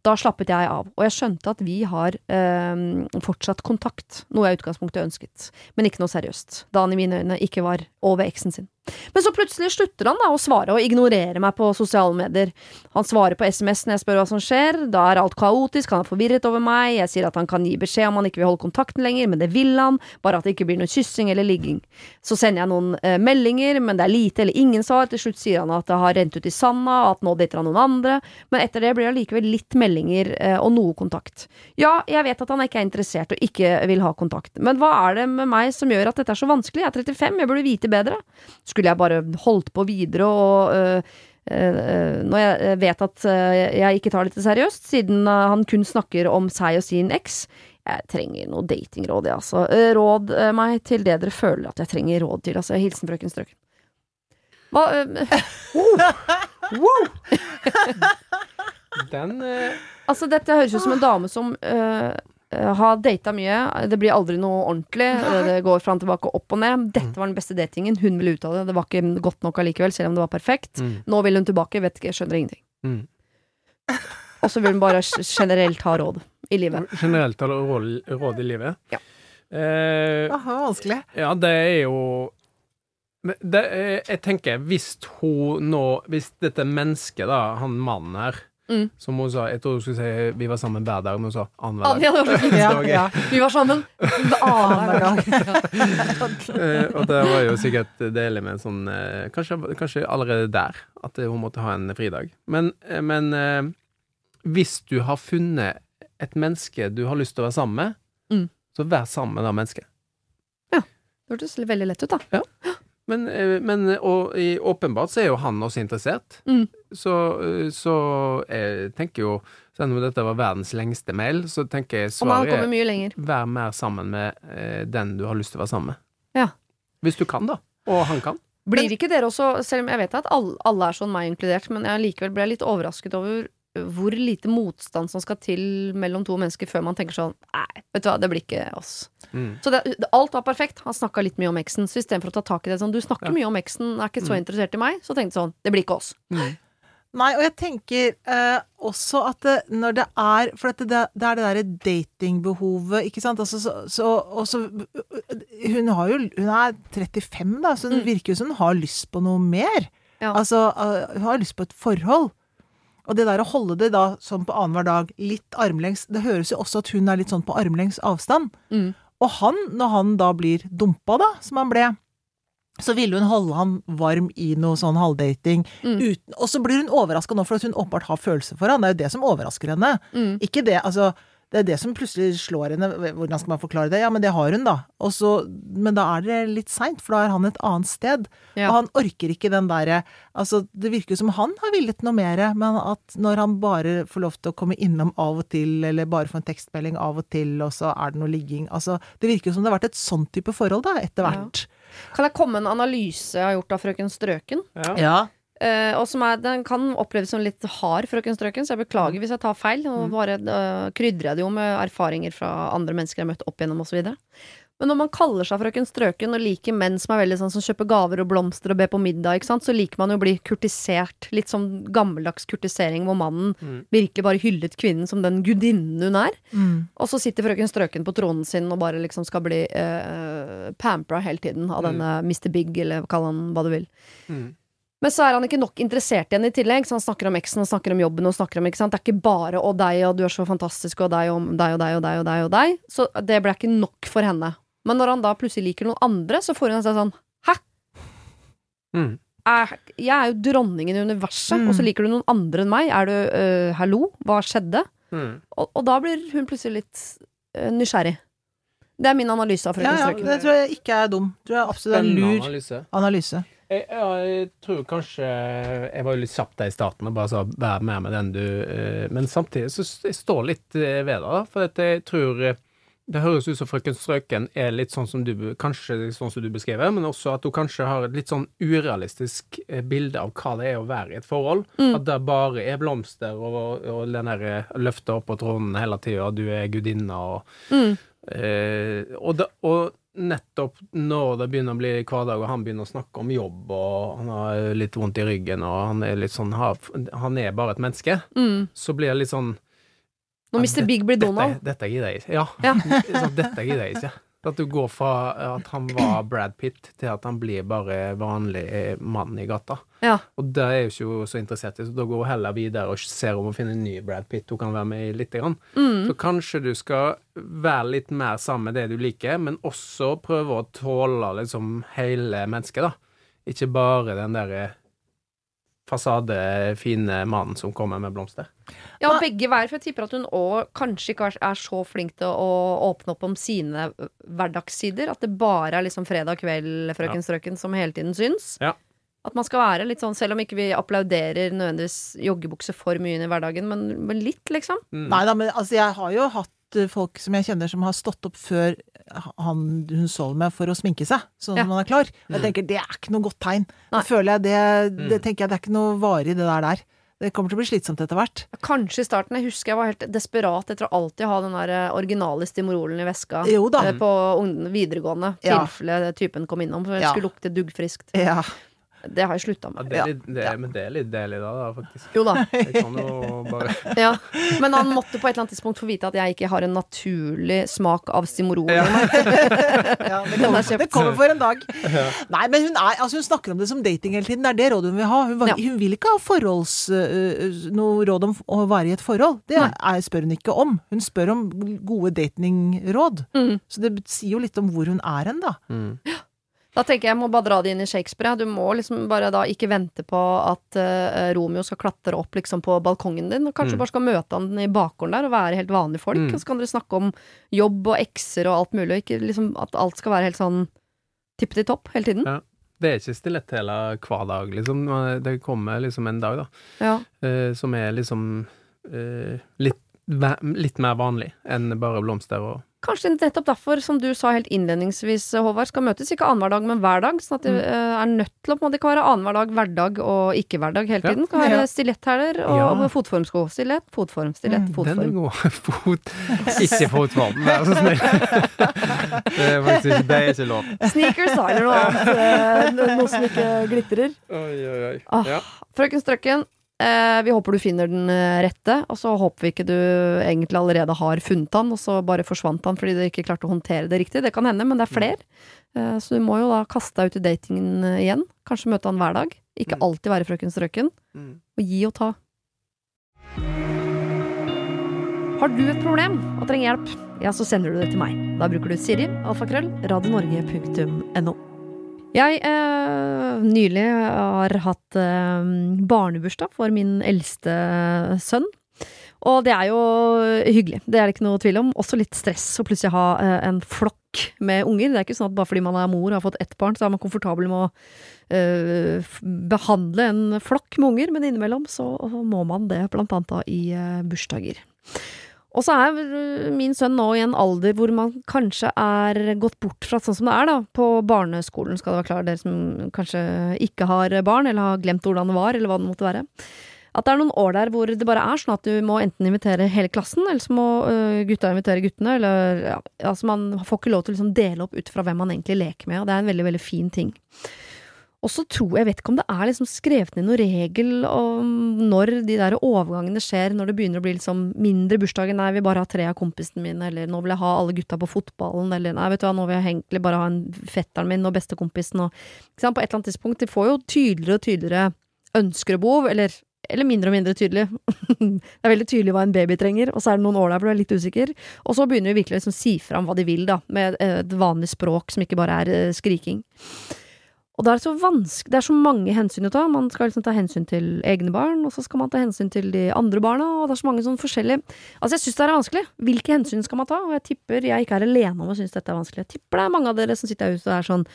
Da slappet jeg av, og jeg skjønte at vi har eh, fortsatt kontakt, noe jeg i utgangspunktet ønsket, men ikke noe seriøst, da han i mine øyne ikke var over eksen sin. Men så plutselig slutter han da å svare og ignorere meg på sosiale medier. Han svarer på SMS når jeg spør hva som skjer, da er alt kaotisk, han er forvirret over meg, jeg sier at han kan gi beskjed om han ikke vil holde kontakten lenger, men det vil han, bare at det ikke blir noe kyssing eller ligging. Så sender jeg noen eh, meldinger, men det er lite eller ingen svar, til slutt sier han at det har rent ut i sanda, at nå dater han noen andre, men etter det blir det likevel litt meldinger eh, og noe kontakt. Ja, jeg vet at han ikke er interessert og ikke vil ha kontakt, men hva er det med meg som gjør at dette er så vanskelig? Jeg er 35, jeg burde vite bedre. Skulle jeg bare holdt på videre og øh, øh, når jeg vet at øh, jeg ikke tar dette seriøst, siden øh, han kun snakker om seg og sin eks. Jeg trenger noe datingråd, jeg, altså. Øh, Råd øh, meg til det dere føler at jeg trenger råd til. Altså, hilsen frøken Strøken. Hva øh, Den uh... Altså, dette høres ut som en dame som øh, øh, har data mye. Det blir aldri noe ordentlig. øh, Det går fram tilbake og opp og ned. Dette var den beste datingen. Hun ville ut av det. Det var ikke godt nok allikevel, selv om det var perfekt. mm, Nå vil hun tilbake. Vet ikke, skjønner ingenting. mm. Og så vil hun bare generelt ha råd i livet. Generelt ha råd, råd i livet? Ja. Eh, Aha, det vanskelig. Ja, det er jo det er, Jeg tenker, hvis hun nå Hvis dette mennesket, da, han mannen her, Mm. Som hun sa, jeg tror hun skulle si vi var sammen hver dag, men hun sa Ah, annenhver dag. så fint. Ja, ja. Vi var sammen annenhver dag. Eh, og det var jo sikkert deilig med en sånn eh, kanskje, kanskje allerede der at hun måtte ha en fridag. Men, eh, men hvis du har funnet et menneske du har lyst til å være sammen med, Mm. så vær sammen med det mennesket. Ja. Det hørtes veldig lett ut, da. Men, eh, men og i, åpenbart så er jo han også interessert. Mm. Så, eh, så jeg tenker jo Selv om dette var verdens lengste mail, så tenker jeg svaret er vær mer sammen med eh, den du har lyst til å være sammen med. Ja. Hvis du kan, da. Og han kan. Blir ikke dere også, selv om jeg vet at alle, alle er sånn, meg inkludert, men jeg likevel ble litt overrasket over hvor lite motstand som skal til mellom to mennesker før man tenker sånn Nei, vet du hva, det blir ikke oss. Mm. Så det, det, alt var perfekt. Han snakka litt mye om eksen. Så istedenfor å ta tak i det sånn Du snakker Ja. mye om eksen, er ikke så Mm. interessert i meg. Så tenkte jeg sånn Det blir ikke oss. Mm. Nei, og jeg tenker eh, også at det, når det er For det, det er det derre datingbehovet, ikke sant. Altså, så, så, og så Hun har jo Hun er 35, da, så det Mm. virker jo som hun har lyst på noe mer. Ja. Altså, eh, hun har lyst på et forhold. Og det der å holde det da sånn på annenhver dag, litt armlengs Det høres jo også at hun er litt sånn på armlengs avstand. Mm. Og han, når han da blir dumpa, da, som han ble, så ville hun holde han varm i noe sånn halvdating. Mm. Uten, og så blir hun overraska nå for at hun åpenbart har følelser for han. Det er jo det som overrasker henne. Mm. Ikke det, altså Det er det som plutselig slår henne. Hvordan skal man forklare det? Ja, men det har hun, da. Så, men da er det litt seint, for da er han et annet sted. Ja. Og han orker ikke den derre Altså, det virker som han har villet noe mer, men at når han bare får lov til å komme innom av og til, eller bare få en tekstmelding av og til, og så er det noe ligging Altså, det virker jo som det har vært et sånn type forhold, da, etter Ja. Kan jeg komme med en analyse jeg har gjort av Frøken Strøken? Ja. Ja. Uh, og som er, Den kan oppleves som litt hard, Frøken Strøken, så jeg beklager hvis jeg tar feil. Og bare uh, krydrer jeg det jo med erfaringer fra andre mennesker jeg har møtt opp igjennom osv. Men når man kaller seg Frøken Strøken og liker menn som er veldig sånn som kjøper gaver og blomster og ber på middag, ikke sant, så liker man jo å bli kurtisert. Litt sånn gammeldags kurtisering hvor mannen Mm. virkelig bare hyllet kvinnen som den gudinnen hun er. Mm. Og så sitter frøken Strøken på tronen sin og bare liksom skal bli eh, pampra hele tiden av denne Mr. Big, eller kall han hva du vil. Mm. Men så er han ikke nok interessert i henne i tillegg. Så han snakker om eksen og snakker om jobben. og snakker om, ikke sant? Det er ikke bare 'å, deg, og du er så fantastisk', og deg og deg og deg og deg. og deg og deg Så det ble ikke nok for henne. Men når han da plutselig liker noen andre, så får hun seg sånn 'hæ? Mm. Er, jeg er jo dronningen i universet, Mm. og så liker du noen andre enn meg. Er du uh, hallo? Hva skjedde? Mm. Og, og da blir hun plutselig litt uh, nysgjerrig. Det er min analyse av Ja, ja, det tror jeg ikke er dum. Det tror jeg absolutt er en lur analyse. analyse. Jeg, ja, jeg tror kanskje Jeg var jo litt kjapp der i starten og bare sa 'vær med med den du eh, Men samtidig så jeg står litt ved det. For at jeg tror Det høres ut som Frøken Strøken er litt sånn som du Kanskje sånn som du beskriver, men også at hun kanskje har et litt sånn urealistisk eh, bilde av hva det er å være i et forhold. Mm. At det bare er blomster og, og den der løftet opp på tronen hele tida, du er gudinna og Mm. Eh, og, da, og nettopp når det begynner å bli hverdag, og han begynner å snakke om jobb, og han har litt vondt i ryggen, og han er litt sånn Han er bare et menneske, Mm. så blir det litt sånn Når Mr. Big blir Donald. Dette, dette gidder jeg ikke. Ja. Ja. dette gidder jeg ikke. At du går fra at han var Brad Pitt, til at han blir bare vanlig eh, mann i gata. Ja. Og det er jo ikke så interessert i, så da går hun heller videre og ser om hun finner en ny Brad Pitt hun kan være med i lite grann. Mm. Så kanskje du skal være litt mer sammen med det du liker, men også prøve å tåle liksom hele mennesket, da. Ikke bare den derre fasade, fine mannen som kommer med blomster. Ja, begge hver, for jeg tipper at hun òg kanskje ikke er- så flink til å åpne opp om sine hverdagssider. At det bare er liksom fredag kveld, Frøken Strøken, som hele tiden syns. Ja. At man skal være litt sånn, selv om ikke vi applauderer nødvendigvis joggebukse for mye inn i hverdagen, men, men litt, liksom. Mm. Nei da, men altså, jeg har jo hatt folk som jeg kjenner som har stått opp før han hun sover med for å sminke seg, sånn Ja. at man er klar. Og jeg Mm. tenker det er ikke noe godt tegn. Da føler jeg det, det Mm. tenker jeg det er ikke noe varig det der der. Det kommer til å bli slitsomt etter hvert. Kanskje i starten. Jeg husker jeg var helt desperat etter å alltid ha den der eh, originale Stimorolen i veska. Jo da. eh, På videregående, Ja. tilfelle typen kom innom, for jeg Ja. skulle lukte duggfriskt. Ja. Det har jeg slutta Ja, med. det er litt, det er, men det er litt deilig da, da, faktisk. Jo da. Jeg kan jo bare Ja. Men han måtte på et eller annet tidspunkt få vite at jeg ikke har en naturlig smak av Stimorol. Ja. Ja, det, er kommer, det kommer for en dag. Nei, men hun, er, altså hun snakker om det som dating hele tiden. Det er det rådet hun vil ha. Hun, var, Ja. hun vil ikke ha forholds, øh, noe råd om å være i et forhold. Det er, spør hun ikke om. Hun spør om gode datingråd. Mm. Så det sier jo litt om hvor hun er hen, da. mm. Da tenker jeg jeg må bare dra det inn i Shakespeare. Du må liksom bare da ikke vente på at uh, Romeo skal klatre opp liksom på balkongen din. Og kanskje Mm. bare skal møte han i bakgården der og være helt vanlige folk. Mm. Og så kan dere snakke om jobb og ekser og alt mulig. Og ikke liksom at alt skal være helt sånn tippeti topp hele tiden. Ja. Det er ikke stiletthæler hver dag, liksom. Det kommer liksom en dag, da, Ja. uh, som er liksom uh, litt, litt mer vanlig enn bare blomster og Kanskje nettopp derfor, som du sa helt innledningsvis, Håvard, skal møtes ikke annenhver dag, men hver dag. Sånn at det Mm. eh, er nødt til å på en måte ikke være annenhver dag, hverdag og ikke hverdag hele Ja. tiden. Det kan være Ja. stiletthæler og Ja. fotformsko. Stilett, fotform, stilett, Mm, Den er god. Fot Ikke fotform, vær så snill. Det er faktisk ikke, det er ikke lov. Sneakers eller noe annet. eh, Noe som ikke glitrer. Oi, oi, oi. Ah. Ja. Frøken Strøkken, vi håper du finner den eh, rette, og så håper vi ikke du egentlig allerede har funnet han, og så bare forsvant han fordi du ikke klarte å håndtere det riktig. Det kan hende, men det er flere. Eh, så du må jo da kaste deg ut i datingen eh, igjen. Kanskje møte han hver dag. Ikke Mm. alltid være Frøken Strøkken. Mm. Og gi og ta. Har du et problem og trenger hjelp, ja, så sender du det til meg. Da bruker du Siri, alfakrøll, radionorge.no. Jeg eh, nylig har hatt eh, barnebursdag for min eldste sønn. Og det er jo hyggelig, det er det ikke noe tvil om. Også litt stress å plutselig ha eh, en flokk med unger. Det er ikke sånn at bare fordi man er mor og har fått ett barn, så er man komfortabel med å eh, behandle en flokk med unger, men innimellom så må man det, blant annet da i eh, bursdager. Og så er min sønn nå i en alder hvor man kanskje er gått bort fra sånn som det er, da. På barneskolen skal det være klart, dere som kanskje ikke har barn, eller har glemt hvordan det var, eller hva det måtte være. At det er noen år der hvor det bare er sånn at du må enten invitere hele klassen, eller så må øh, gutta invitere guttene, eller ja, altså man får ikke lov til å liksom dele opp ut fra hvem man egentlig leker med, og det er en veldig, veldig fin ting. Og så tror jeg, vet ikke om det er liksom skrevet ned noen regel om når de der overgangene skjer, når det begynner å bli liksom mindre bursdager, nei, vi bare ha tre av kompisene mine, eller nå vil jeg ha alle gutta på fotballen, eller nei, vet du hva, nå vil jeg egentlig bare ha en fetteren min og bestekompisen og På et eller annet tidspunkt, de får jo tydeligere og tydeligere ønsker og behov, eller eller mindre og mindre tydelig. det er veldig tydelig hva en baby trenger, og så er det noen år der hvor du er litt usikker. Og så begynner de virkelig å liksom si fram hva de vil, da, med et vanlig språk som ikke bare er eh, skriking. Og da er det så vanskelig Det er så mange hensyn å ta. Man skal liksom ta hensyn til egne barn, og så skal man ta hensyn til de andre barna, og det er så mange sånn forskjellige Altså, jeg syns det er vanskelig. Hvilke hensyn skal man ta? Og jeg tipper jeg ikke er alene om å synes dette er vanskelig. Jeg tipper det er mange av dere som sitter her ute og er sånn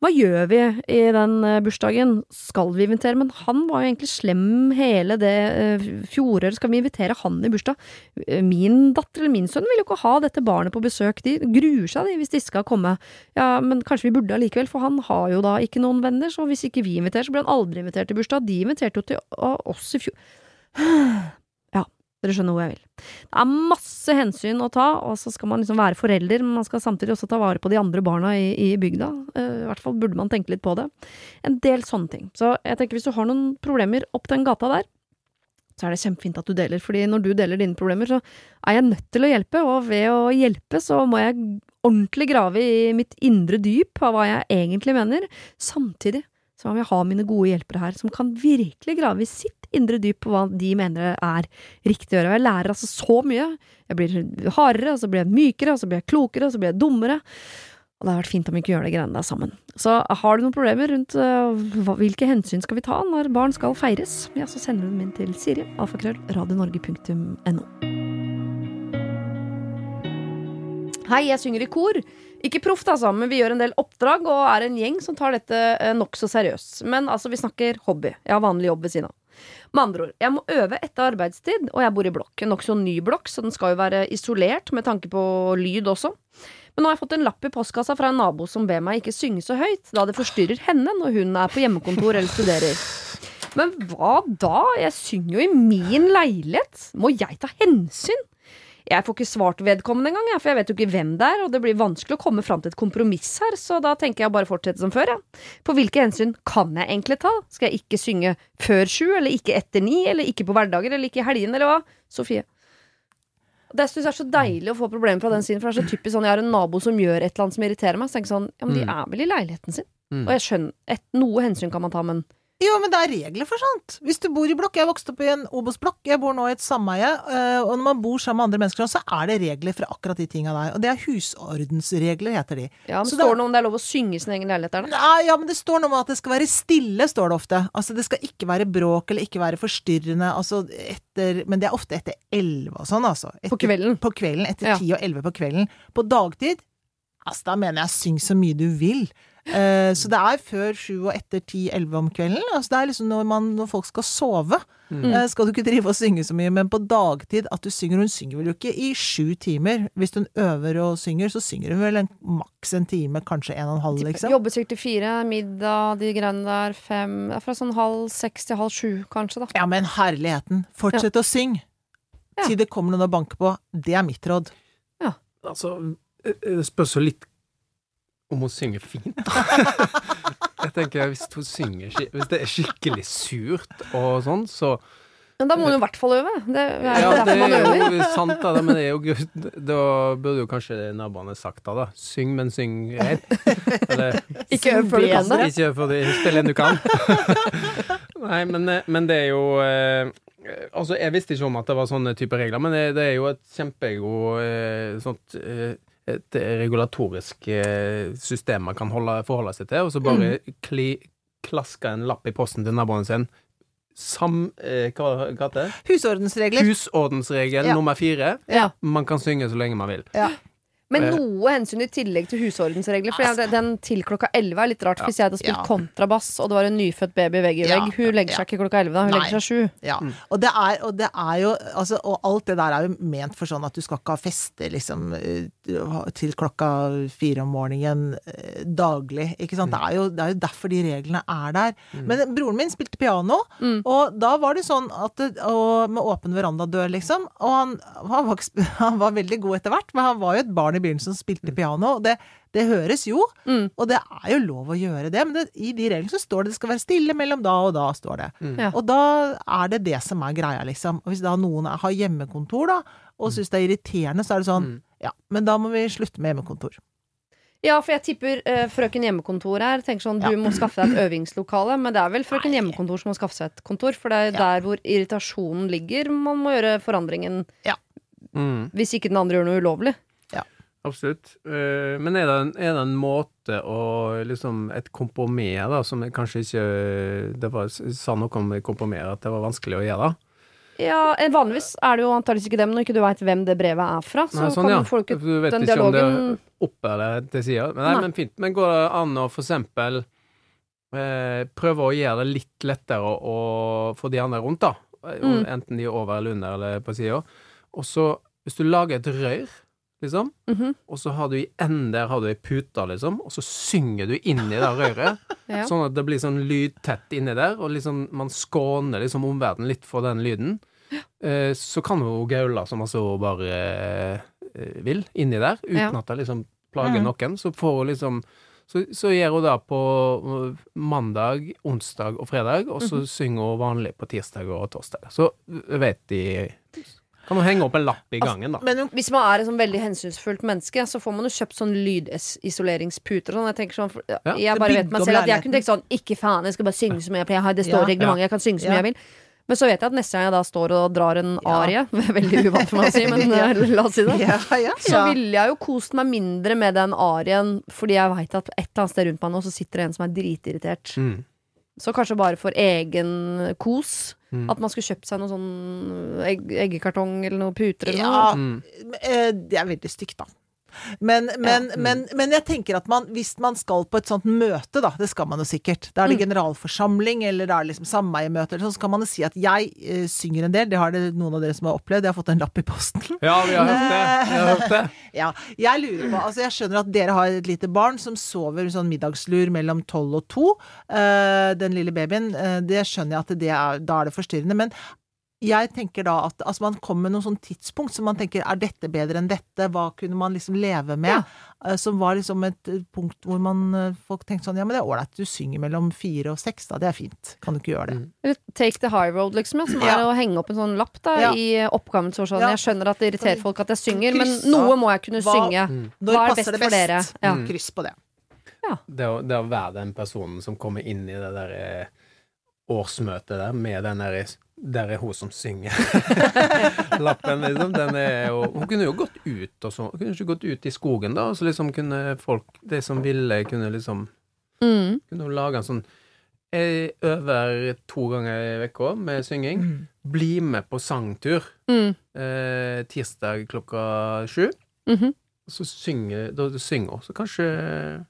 hva gjør vi i den eh, bursdagen? Skal vi invitere? Men han var jo egentlig slem hele det eh, fjoråret. Skal vi invitere han i bursdag? Eh, Min datter eller min sønn vil jo ikke ha dette barnet på besøk. De gruer seg de hvis de skal komme. Ja, men kanskje vi burde allikevel, for han har jo da ikke noen venner. Så hvis ikke vi inviterer, så blir han aldri invitert til bursdag. De inviterte jo til oss i fjor. Dere skjønner hvor jeg vil. Det er masse hensyn å ta, og så skal man liksom være forelder, men man skal samtidig også ta vare på de andre barna i, i bygda. Eh, I hvert fall burde man tenke litt på det. En del sånne ting. Så jeg tenker hvis du har noen problemer opp den gata der, så er det kjempefint at du deler, fordi når du deler dine problemer, så er jeg nødt til å hjelpe, og ved å hjelpe så må jeg ordentlig grave i mitt indre dyp av hva jeg egentlig mener, samtidig som om jeg har mine gode hjelpere her, som kan virkelig grave i sitt indre dyp på hva de mener er riktig å gjøre. Og jeg lærer altså så mye. Jeg blir hardere, og så blir jeg mykere, og så blir jeg klokere, og så blir jeg dummere. Og det har vært fint om vi ikke gjør det greiene der sammen. Så har du noen problemer rundt uh, hvilke hensyn skal vi ta når barn skal feires, ja, så sender du dem inn til Siri, alfakrøll, radionorge.no. Hei, jeg synger i kor. Ikke proft, altså, men vi gjør en del oppdrag og er en gjeng som tar dette eh, nokså seriøst. Men altså, vi snakker hobby. Jeg har vanlig jobb ved siden av. Med andre ord, jeg må øve etter arbeidstid, og jeg bor i blokk. En nokså ny blokk, så den skal jo være isolert med tanke på lyd også. Men nå har jeg fått en lapp i postkassa fra en nabo som ber meg ikke synge så høyt, da det forstyrrer henne når hun er på hjemmekontor eller studerer. Men hva da? Jeg synger jo i min leilighet. Må jeg ta hensyn? Jeg får ikke svart vedkommende engang, for jeg vet jo ikke hvem det er, og det blir vanskelig å komme fram til et kompromiss her, så da tenker jeg bare fortsette som før, jeg. På hvilke hensyn kan jeg egentlig ta? Skal jeg ikke synge før sju, eller ikke etter ni, eller ikke på hverdager, eller ikke i helgen, eller hva? Sofie? Det synes jeg er så deilig å få problemer fra den siden, for det er så typisk sånn jeg har en nabo som gjør et eller annet som irriterer meg, så tenker jeg sånn, ja, men de Mm. er vel i leiligheten sin? Mm. Og jeg skjønner, et, noe hensyn kan man ta, men Jo, men det er regler for sånt. Hvis du bor i blokk Jeg vokste opp i en Obos-blokk, jeg bor nå i et sameie, eh, og når man bor sammen med andre mennesker, så er det regler for akkurat de tinga der. Og det er husordensregler, heter de. ja, men Så står det noe om det er lov å synge i sin egen leilighet der, da? Nei, ja, men det står noe om at det skal være stille, står det ofte. Altså det skal ikke være bråk eller ikke være forstyrrende, altså etter Men det er ofte etter elleve og sånn, altså. Etter, På kvelden? På kvelden. Etter Ja. ti og elleve på kvelden. På dagtid, altså da mener jeg syng så mye du vil. Eh, så det er før sju og etter ti-elleve om kvelden. Altså det er liksom når, man, når folk skal sove. Mm. Uh, skal du ikke drive og synge så mye, men på dagtid at du synger Hun synger vel jo ikke i sju timer. Hvis hun øver og synger, så synger hun vel en, maks en time, kanskje en og en halv, liksom. Jobber sikkert til fire, middag, de greiene der, fem Fra sånn halv seks til halv sju, kanskje, da. Ja, men herligheten. Fortsett å synge. Ja. Til det kommer noen og banker på. Det er mitt råd. Ja. Altså, det spørs jo litt om hun synger fint. da. jeg tenker Hvis hun synger Hvis det er skikkelig surt og sånn, så Men da må hun i hvert fall øve. Det er Ja, det derfor man er jo sant, da, men det er jo. Da burde jo kanskje naboene sagt da, da. Syng, men syng rett. Eller Ikke øv før du kan det. ikke for det, spiller en du kan. Nei, men, eh, men det er jo eh, Altså, jeg visste ikke om at det var sånne type regler, men det, det er jo et kjempegod eh, sånt eh, et regulatorisk eh, system man kan holde, forholde seg til, og så bare kli, klaske en lapp i posten til naboen sin. Sam... Eh, hva, hva heter det? Husordensregler. Husordensregel Ja. nummer fire. Ja. Man kan synge så lenge man vil. Men Eh. noe hensyn i tillegg til husordensregler. For altså, den til klokka elleve er litt rart. Ja. Hvis jeg hadde spilt Ja. kontrabass, og det var en nyfødt baby vegg i Ja. vegg Hun legger seg ikke klokka elleve, da. Hun Nei. legger seg sju. Ja. Og, det er, og det er jo altså, Og alt det der er jo ment for sånn at du skal ikke ha feste liksom eh, til klokka fire om morgenen eh, daglig. Ikke sant. Det, er jo, det er jo derfor de reglene er der. Men broren min spilte piano, Mm. og da var det sånn at og Med åpen verandadør, liksom. Og han, han, var, han var veldig god etter hvert, men han var jo et barn i begynnelsen som spilte piano. Det, det høres jo, Mm. og det er jo lov å gjøre det, men det, i de reglene så står det det skal være stille mellom da og da, står det. Ja. Og da er det det som er greia, liksom. Og hvis da noen er- har hjemmekontor, da, og syns det er irriterende, så er det sånn Mm. Ja, men da må vi slutte med hjemmekontor. Ja, for jeg tipper uh, frøken hjemmekontor her tenker sånn Ja. du må skaffe deg et øvingslokale. Men det er vel frøken hjemmekontor som må skaffe seg et kontor, for det er Ja. der hvor irritasjonen ligger man må gjøre forandringen. Mm, Hvis ikke den andre gjør noe ulovlig. Absolutt. Eh, men er det, en, er det en måte å liksom Et kompromiss, da, som kanskje ikke Det var, sa noe om kompromiss, at det var vanskelig å gjøre? Ja, eh, Vanligvis er det jo antakeligvis ikke det, men når ikke du veit hvem det brevet er fra, så Nei, sånn, kan ja. folk ikke Du vet den ikke om det er dialogen eller til sida. Nei, Nei. men fint. Men går det an å for eksempel eh, prøve å gjøre det litt lettere å, for de andre rundt, da? Mm. Enten de er over eller under eller på sida. Og så, hvis du lager et rør, liksom, Mhm, og så har du i enden der har du ei pute, liksom, og så synger du inni i det røret, ja. sånn at det blir sånn lydtett inni der, og liksom man skåner liksom omverdenen litt for den lyden. Eh, så kan hun gaule som altså hun bare eh, vil, inni der, uten Ja. at det liksom plager Mm. noen. Så får hun liksom så, så gjør hun det på uh, mandag, onsdag og fredag, og så synger hun vanlig på tirsdag og torsdag. Så uh, vet de Kan du henge opp en lapp i gangen, da. Men Hvis man er et sånn veldig hensynsfullt menneske, så får man jo kjøpt sånn lydisoleringsputer og sånn. Jeg tenker sånn for, Ja, Jeg bare vet meg selv at jeg kunne tenkt sånn Ikke faen, jeg skal bare synge som jeg pleier. Jeg har- Det står Ja. reglementet, jeg kan synge som Ja. jeg vil. Men så vet jeg at neste gang jeg da står og drar en Ja. arie, veldig uvant for meg å si, men Ja. eh, la oss si det, Ja, ja, så ville jeg jo kost meg mindre med den arien, fordi jeg veit at et eller annet sted rundt meg nå så sitter det en som er dritirritert. Mm. Så kanskje bare for egen kos. Mm. At man skulle kjøpt seg noe sånn egg, eggekartong eller noe puter eller noe. Mm. eh, det er veldig stygt, da. Men, men, Ja. men, men jeg tenker at man, hvis man skal på et sånt møte, da, det skal man jo sikkert, da er det Mm. generalforsamling eller det er liksom sameiemøte, sånn, så kan man jo si at jeg eh, synger en del. Det har det noen av dere som har opplevd. Jeg har fått en lapp i posten. Ja, vi har hørt det. Har hørt det. Ja, jeg lurer på Altså, jeg skjønner at dere har et lite barn som sover sånn middagslur mellom tolv og to. Uh, den lille babyen. Uh, det skjønner jeg at det er, da er det forstyrrende. Men jeg tenker da at altså man kommer med noen sånn tidspunkt som man tenker er dette bedre enn dette, hva kunne man liksom leve med? Ja. Eh, Som var liksom et eh, punkt hvor man eh, folk tenkte sånn ja, men det er ålreit, du synger mellom fire og seks, da, det er fint. Kan du ikke gjøre det? Mm. Take the high road, liksom. Ja, som Ja. er å henge opp en sånn lapp da, Ja. i oppgaven. Så sånn, Ja. Jeg skjønner at det irriterer folk at jeg synger, men noe må jeg kunne Hva- synge. Mm. Hva er passer best det for dere? Ja. Mm. Kryss på det. Det å, det å være den personen som kommer inn i det der årsmøtet der med den der Der er hun som synger. Lappen, liksom. Den er jo Hun kunne jo gått ut og så Hun kunne ikke gått ut i skogen, da, og så liksom kunne folk De som ville, kunne liksom Mm. Kunne hun lage en sånn Jeg øver to ganger i uka med synging. Mm. Bli med på sangtur Mm. eh, tirsdag klokka sju. -hmm. Så synger, da synger hun. Så kanskje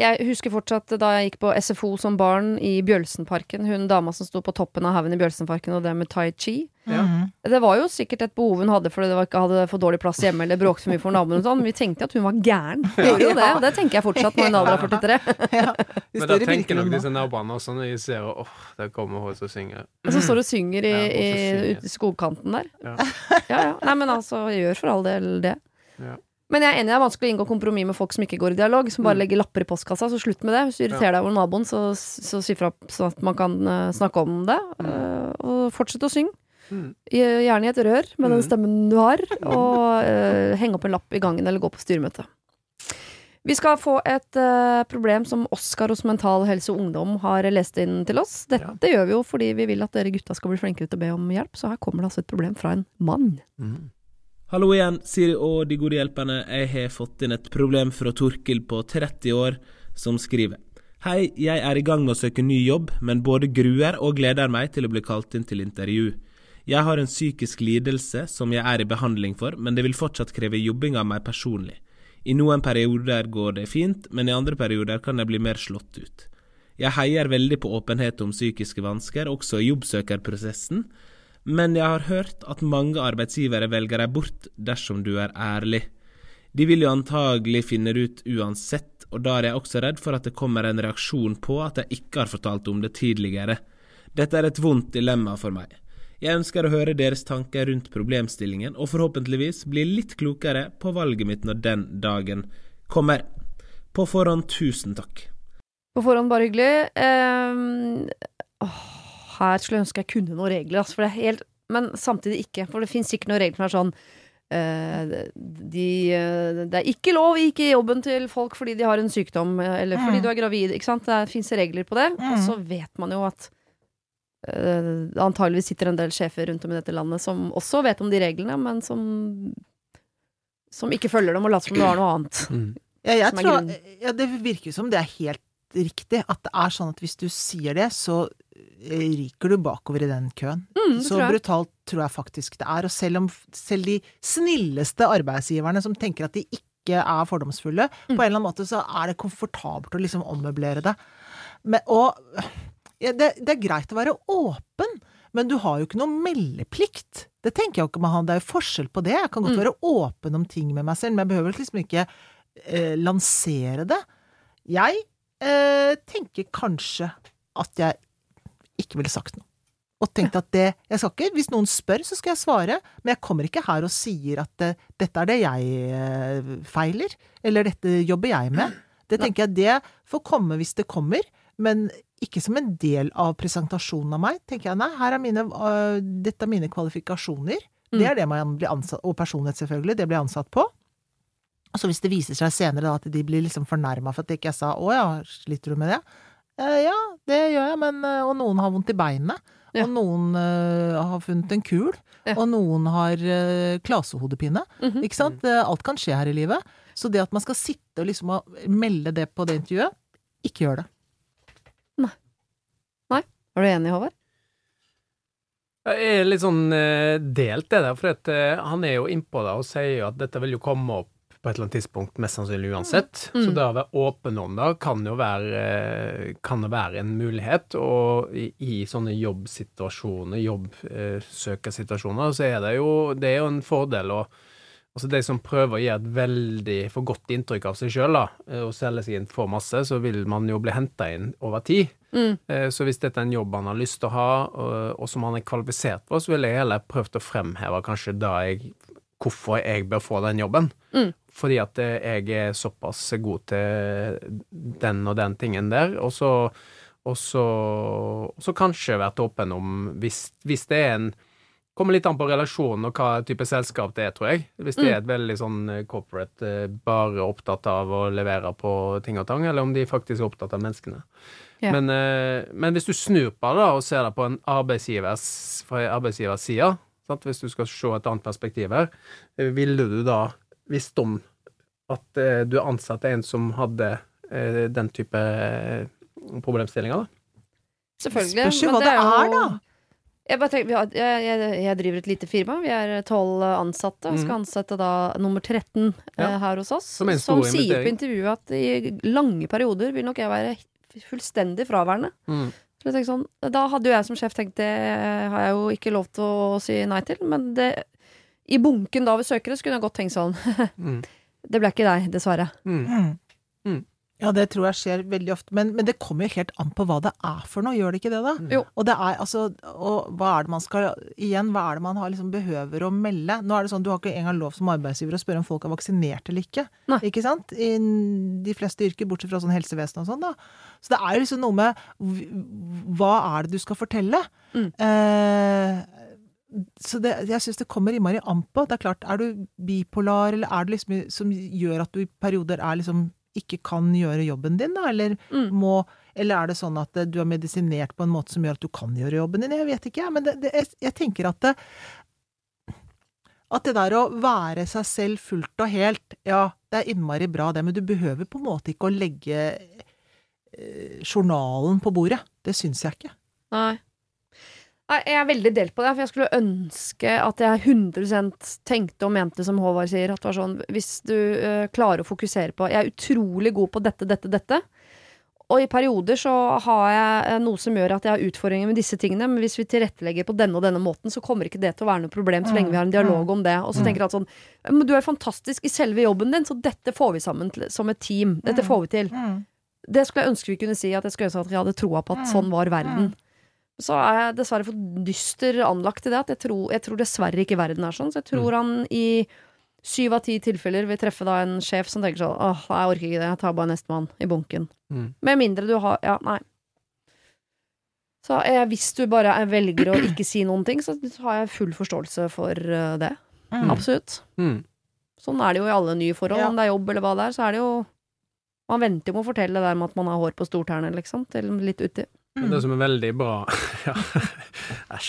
jeg husker fortsatt da jeg gikk på SFO som barn i Bjølsenparken. Hun dama som sto på toppen av haugen i Bjølsenparken og det med tai chi. Ja. Det var jo sikkert et behov hun hadde fordi det var ikke hadde for dårlig plass hjemme eller bråkte for mye for naboene og sånn. Vi tenkte at hun var gæren. Jo det, og det tenker jeg fortsatt nå i en alder av 43. Ja. Men da tenker nok disse naboene også når de ser åh, der kommer hun og synger. Og så står du og synger i, Ja, i, i skogkanten der. Ja. Ja, ja. Nei, men altså, gjør for all del det. Ja. Men jeg er enig det er vanskelig å inngå kompromiss med folk som ikke går i dialog, som bare Mm. legger lapper i postkassa. Så slutt med det. Hvis du irriterer deg over naboen, så, så si fra sånn at man kan eh, snakke om det. Uh, og fortsett å synge. Mm. Gjerne i et rør med den Mm. stemmen du har, og uh, henge opp en lapp i gangen eller gå på styremøte. Vi skal få et uh, problem som Oskar hos Mental Helse og Ungdom har lest inn til oss. Dette gjør vi jo fordi vi vil at dere gutta skal bli flinkere til å be om hjelp, så her kommer det altså et problem fra en mann. Mm. Hallo igjen, Siri og de gode hjelperne. Jeg har fått inn et problem fra Torkil på 30 år, som skriver. Hei, jeg er i gang med å søke ny jobb, men både gruer og gleder meg til å bli kalt inn til intervju. Jeg har en psykisk lidelse som jeg er i behandling for, men det vil fortsatt kreve jobbing av meg personlig. I noen perioder går det fint, men i andre perioder kan jeg bli mer slått ut. Jeg heier veldig på åpenhet om psykiske vansker, også i jobbsøkerprosessen, men jeg har hørt at mange arbeidsgivere velger deg bort dersom du er ærlig. De vil jo antagelig finne det ut uansett, og da er jeg også redd for at det kommer en reaksjon på at jeg ikke har fortalt om det tidligere. Dette er et vondt dilemma for meg. Jeg ønsker å høre deres tanker rundt problemstillingen, og forhåpentligvis bli litt klokere på valget mitt når den dagen kommer. På forhånd tusen takk. På forhånd bare hyggelig. Um, åh, her skulle jeg ønske jeg kunne noen regler, altså, for det er helt Men samtidig ikke, for det finnes ikke noen regler som er sånn eh, de, eh, det er ikke lov å ikke gi jobben til folk fordi de har en sykdom, eh, eller fordi Mm. du er gravid. Ikke sant? Det fins regler på det. Og Mm. så vet man jo at uh, antageligvis sitter en del sjefer rundt om i dette landet som også vet om de reglene, men som som ikke følger dem og later som det var noe annet. Mm. Ja, jeg tror, ja, det virker jo som det er helt riktig. At det er sånn at hvis du sier det, så ryker du bakover i den køen. Mm, så brutalt tror jeg faktisk det er. Og selv om selv de snilleste arbeidsgiverne som tenker at de ikke er fordomsfulle, Mm. på en eller annen måte så er det komfortabelt å liksom ommøblere det. Men, og ja, det, det er greit å være åpen, men du har jo ikke noe meldeplikt. Det tenker jeg jo ikke med han. Det er jo forskjell på det. Jeg kan godt Mm. være åpen om ting med meg selv, men jeg behøver liksom ikke eh, lansere det. Jeg eh, tenker kanskje at jeg ikke ville sagt noe. Og tenkt at det jeg skal ikke, Hvis noen spør, så skal jeg svare, men jeg kommer ikke her og sier at det, dette er det jeg eh, feiler, eller dette jobber jeg med. Det tenker jeg det får komme hvis det kommer, men ikke som en del av presentasjonen av meg. tenker jeg, nei, her er mine, uh, Dette er mine kvalifikasjoner. Det er det man blir ansatt, og personlighet selvfølgelig, det blir ansatt på. Og så hvis det viser seg senere da, at de blir liksom fornærma for at ikke jeg sa 'å ja, sliter du med det'? Eh, ja, det gjør jeg, men øh, Og noen har vondt i beinet. Ja. Og noen uh, har funnet en kul. Ja. Og noen har uh, klasehodepine. Mhm. Ikke sant? Eh, Alt kan skje her i livet. Så det at man skal sitte og liksom melde det på det intervjuet, ikke gjør det. Nei. Nei. Er du enig, Håvard? Jeg er litt sånn eh, delt det der, for at, eh, han er jo innpå det og sier jo at dette vil jo komme opp på et eller annet tidspunkt, mest sannsynlig uansett. Mm. Så det å være åpen om det kan jo være, eh, kan det være en mulighet. Og i, i sånne jobbsituasjoner, jobbsøkersituasjoner, så er det jo, det er jo en fordel å, Altså de som prøver å gi et veldig for godt inntrykk av seg sjøl og selge seg inn for masse, så vil man jo bli henta inn over tid. Mm. Eh, Så hvis dette er en jobb han har lyst til å ha, og som han er kvalifisert for, så ville jeg heller prøvd å fremheve kanskje da jeg hvorfor jeg bør få den jobben. Mm. Fordi at eh, jeg er såpass god til den og den tingen der, og så og så, og så kanskje vært åpen om hvis, hvis det er en Kommer litt an på relasjonen og hva type selskap det er, tror jeg. Hvis det er et veldig sånn eh, corporate, eh, bare opptatt av å levere på ting og tang, eller om de faktisk er opptatt av menneskene. Ja. Men, men hvis du snur på det og ser det på en arbeidsgivers, fra arbeidsgivers side, sant? hvis du skal se et annet perspektiv her, ville du da visst om at eh, du ansatte en som hadde eh, den type eh, problemstillinger, da? Selvfølgelig. Spørs jo hva det er, er, da. Jeg, bare tenker, har, jeg, jeg, jeg driver et lite firma. Vi er tolv ansatte. og Skal Mhm. ansette da nummer 13 Ja. eh, her hos oss. Som Som sier på intervjuet at i lange perioder vil nok jeg være fullstendig fraværende. Så jeg tenker sånn, da hadde jo jeg som sjef tenkt det har jeg jo ikke lov til å si nei til. Men det, i bunken da ved søkere så kunne jeg godt tenkt sånn Mm. Det ble ikke deg, dessverre. Mm. Mm. Mm. Ja, det tror jeg skjer veldig ofte. Men, men det kommer jo helt an på hva det er for noe, gjør det ikke det, da? Jo. Og det er altså Og hva er det man skal Igjen, hva er det man har liksom behøver å melde? Nå er det sånn, du har ikke engang lov som arbeidsgiver å spørre om folk er vaksinert eller ikke. Nei. Ikke sant? I de fleste yrker, bortsett fra sånn helsevesen og sånn, da. Så det er jo liksom noe med Hva er det du skal fortelle? Mm. Eh, så det, jeg syns det kommer innmari an på. Det er klart, er du bipolar, eller er det liksom som gjør at du i perioder er liksom ikke kan gjøre jobben din, da? Eller, Mm. må, eller er det sånn at eh, du er medisinert på en måte som gjør at du kan gjøre jobben din? Jeg vet ikke. Men det, det, jeg, jeg tenker at det, at det der å være seg selv fullt og helt, ja, det er innmari bra det, men du behøver på en måte ikke å legge eh, journalen på bordet. Det syns jeg ikke. Nei. Jeg er veldig delt på det, for jeg skulle ønske at jeg 100 tenkte og mente som Håvard sier, at det var sånn Hvis du uh, klarer å fokusere på Jeg er utrolig god på dette, dette, dette. Og i perioder så har jeg eh, noe som gjør at jeg har utfordringer med disse tingene, men hvis vi tilrettelegger på denne og denne måten, så kommer ikke det til å være noe problem så lenge vi har en dialog om det. Og så tenker jeg at sånn Men du er fantastisk i selve jobben din, så dette får vi sammen til, som et team. Dette får vi til. Det skulle jeg ønske vi kunne si, at jeg skulle ønske at jeg hadde troa på at sånn var verden. Så er jeg dessverre for dyster anlagt til det at jeg tror, jeg tror dessverre ikke verden er sånn. Så jeg tror han i syv av ti tilfeller vil treffe da en sjef som tenker sånn åh, jeg orker ikke det, jeg tar bare nestemann i bunken. Mm. Med mindre du har Ja, nei. Så jeg, hvis du bare er- velger å ikke si noen ting, så har jeg full forståelse for eh, det. Mm. Absolutt. Mm. Sånn er det jo i alle nye forhold. Ja. Om det er jobb eller hva det er, så er det jo Man venter jo med å fortelle det der med at man har hår på stortærne, liksom, til litt uti. Men det som er veldig bra Ja, æsj.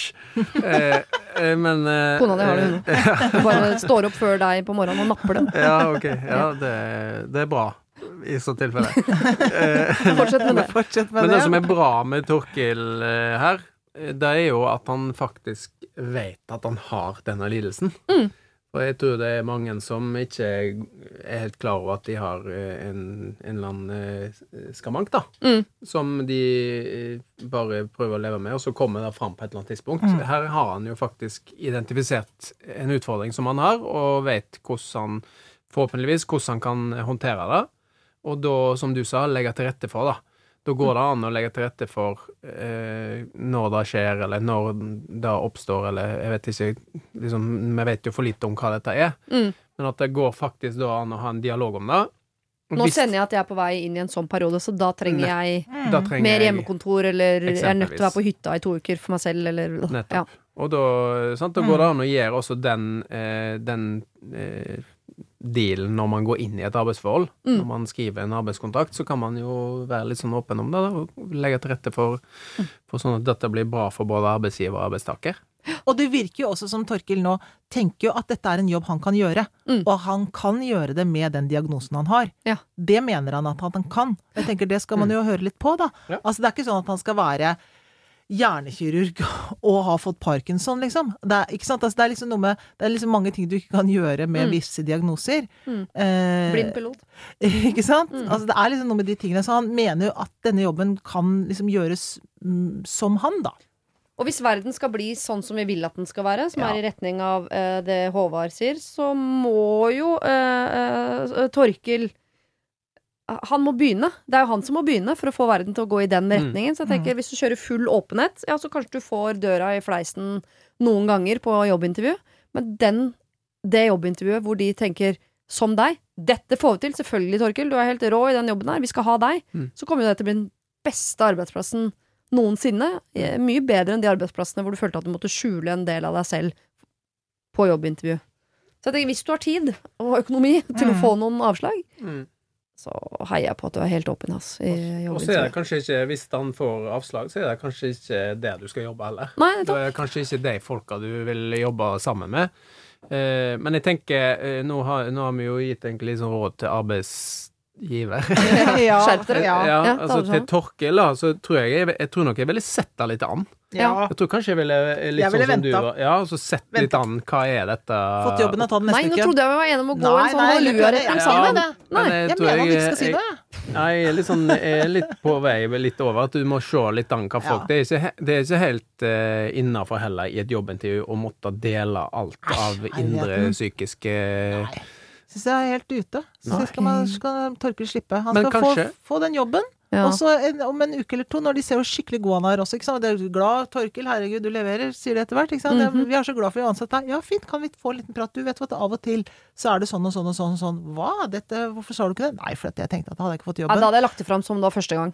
Eh, eh, men eh, Kona di har det, hun òg. Bare står opp før deg på morgenen og napper dem. Ja, ok. Ja, det, det er bra i så tilfelle. Eh, Fortsett med det. Fortsett med Men det. det som er bra med Torkil eh, her, eh, det er jo at han faktisk vet at han har denne lidelsen. Mm. Og jeg tror det er mange som ikke er helt klar over at de har eh, en, en eller annen skamank, da. Mm. Som de eh, bare prøver å leve med, og så kommer det fram på et eller annet tidspunkt. Mm. Her har han jo faktisk identifisert en utfordring som han har, og vet hvordan han Forhåpentligvis hvordan han kan håndtere det. Og da, som du sa, legge til rette for, da. Da går det an å legge til rette for eh, når det skjer, eller når det oppstår, eller jeg vet ikke liksom, Vi vet jo for lite om hva dette er, Mm. men at det går faktisk da an å ha en dialog om det. Nå Hvis- kjenner jeg at jeg er på vei inn i en sånn periode, så da trenger jeg da trenger mer hjemmekontor, eller jeg er nødt til å være på hytta i to uker for meg selv, eller Nettopp. ja. Og da, sant, da går det an å gjøre også den, eh, den eh, dealen når man går inn i et arbeidsforhold. Mm. Når man skriver en arbeidskontrakt, så kan man jo være litt sånn åpen om det, da, og legge til rette for, Mm. for sånn at dette blir bra for både arbeidsgiver og arbeidstaker. Og det virker jo også som Torkil nå tenker jo at dette er en jobb han kan gjøre. Mm. Og han kan gjøre det med den diagnosen han har. Ja. Det mener han at han kan. Jeg tenker Det skal man jo høre litt på, da. Ja. Altså Det er ikke sånn at han skal være hjernekirurg og ha fått parkinson, liksom. Det er? Altså, det er liksom noe med Det er liksom mange ting du ikke kan gjøre med Mm. visse diagnoser. Mm. Eh, Blind pilot. ikke sant? Mm. Altså Det er liksom noe med de tingene. Så han mener jo at denne jobben kan liksom gjøres mm, som han, da. Og hvis verden skal bli sånn som vi vil at den skal være, som Ja. er i retning av eh, det Håvard sier, så må jo eh, eh, Torkil han må begynne. Det er jo han som må begynne for å få verden til å gå i den retningen. Så jeg tenker, hvis du kjører full åpenhet, ja, så kanskje du får døra i fleisen noen ganger på jobbintervju. Men den, det jobbintervjuet hvor de tenker som deg, dette får vi til, selvfølgelig, Torkil, du er helt rå i den jobben her, vi skal ha deg, Mm. så kommer jo det til å bli den beste arbeidsplassen noensinne. Eh, Mye bedre enn de arbeidsplassene hvor du følte at du måtte skjule en del av deg selv på jobbintervju. Så jeg tenker, hvis du har tid og økonomi til å Mm. få noen avslag, Mm. Så heier jeg på at du er helt åpen ass, i Og så er det kanskje ikke, hvis han får avslag, så er det kanskje ikke der du skal jobbe heller. Nei, det er kanskje ikke de folka du vil jobbe sammen med. Eh, men jeg tenker, eh, nå, har, nå har vi jo gitt egentlig sånn råd til arbeidsgiver. ja, Skjerp dere. Ja. ja, Ja, altså til. Torkil, da, så tror jeg jeg, jeg tror nok jeg ville sett det litt an. Ja. Jeg tror kanskje jeg ville eh, litt Jeg ville sånn som du var. Ja, så sett litt an. Hva er dette Fått jobben og ta den Nei, nå trodde jeg vi var enige om å gå Nei, en sånn Halleluja-referanse. sammen. Nei. Men jeg Jeg mener at vi ikke skal si jeg- det. Nei, jeg er litt, sånn, jeg er litt på vei litt over at du må se litt an hva folk Ja. Det er ikke, det er ikke helt uh, innafor heller i et jobbintervju å måtte dele alt av indre psykiske Syns jeg er helt ute. Så skal, man, skal Torkel slippe. Han skal få, få den jobben. Ja. Og så om en uke eller to, når de ser hvor skikkelig god han er også, ikke sant. Det er glad Torkil, herregud, du leverer, sier de etter hvert. Ikke sant? Mm Mhm. Vi er så glad for å ansette deg. Ja, fint, kan vi få en liten prat? Du vet hva, av og til så er det sånn og sånn og sånn og sånn. Hva? Dette, hvorfor sa du ikke det? Nei, for jeg tenkte at da hadde jeg ikke fått Ja, jobben. da hadde jeg lagt det fram som var første gang.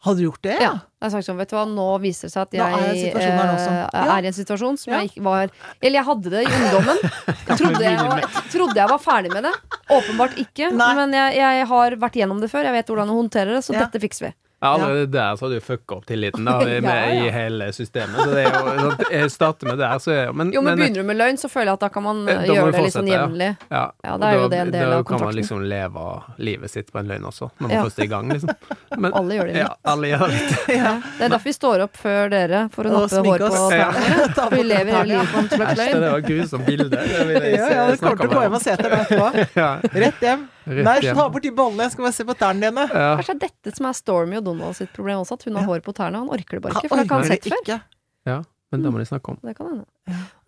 Hadde du gjort det? Ja. Jeg har sagt sånn, vet du hva, nå viser det seg at er jeg nå eh. Ja. er i en situasjon som Ja. jeg ikke var Eller jeg hadde det i ungdommen. Trodde jeg, var, trodde jeg var ferdig med det. Åpenbart ikke. Nei. Men jeg, jeg har vært gjennom det før. Jeg vet hvordan jeg håndterer det, så dette fikser vi. Ja, Allerede der så har du fucka opp tilliten da, med, Ja, ja. i hele systemet. Så det er jo, sånn, jeg starter med der, så er, men, Jo, men men- begynner du med løgn, så føler jeg at da kan man Eh, eh, da gjøre man det litt sånn ja. jevnlig. ja, Ja, det jo da, det en del da kan man liksom leve livet sitt på en løgn også, når man Ja. først er i gang, liksom. Men, Alle gjør det ja, alle gjør det. Ja. Det er derfor vi står opp før dere, for å nappe hår på tærne våre. Vi lever hele livet på en slags Æsj, det var grusomt bilde. Det vil jeg Ja, ja, det kommer til å gå hjem og se etter deg etterpå. Rett hjem. Rett Nei, ta bort de ballene, jeg skal bare se på tærne dine. Ja. Kanskje det er dette som er Stormy og Donald sitt problem også, at hun har Ja. hår på tærne. Han orker det bare ikke, for det har han sett det før. ikke. ja, men det må de snakke om. Det kan hende.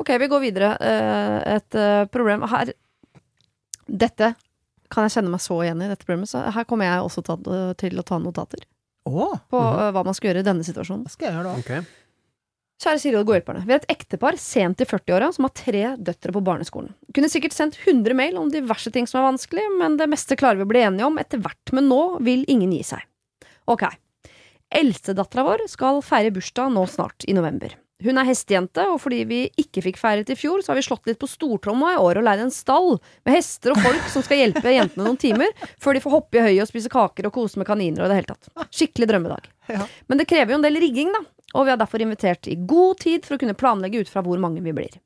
Ok, vi går videre. Eh, Et eh, problem her Dette kan jeg kjenne meg så igjen i, dette problemet, så her kommer jeg også til å ta notater Oh. på Mhm. eh, hva man skal gjøre i denne situasjonen. hva skal jeg gjøre da? Ok. Kjære Siri og godhjelperne. Vi er et ektepar sent i 40-åra som har tre døtre på barneskolen. Kunne sikkert sendt 100 mail om diverse ting som er vanskelig, men det meste klarer vi å bli enige om etter hvert. Men nå vil ingen gi seg. Ok. Eldstedattera vår skal feire bursdag nå snart, i november. Hun er hestejente, og fordi vi ikke fikk feiret i fjor, så har vi slått litt på stortromma i år og leid en stall med hester og folk som skal hjelpe jentene noen timer, før de får hoppe i høyet og spise kaker og kose med kaniner og i det hele tatt. Skikkelig drømmedag. Men det krever jo en del rigging, da, og vi har derfor invitert i god tid for å kunne planlegge ut fra hvor mange vi blir.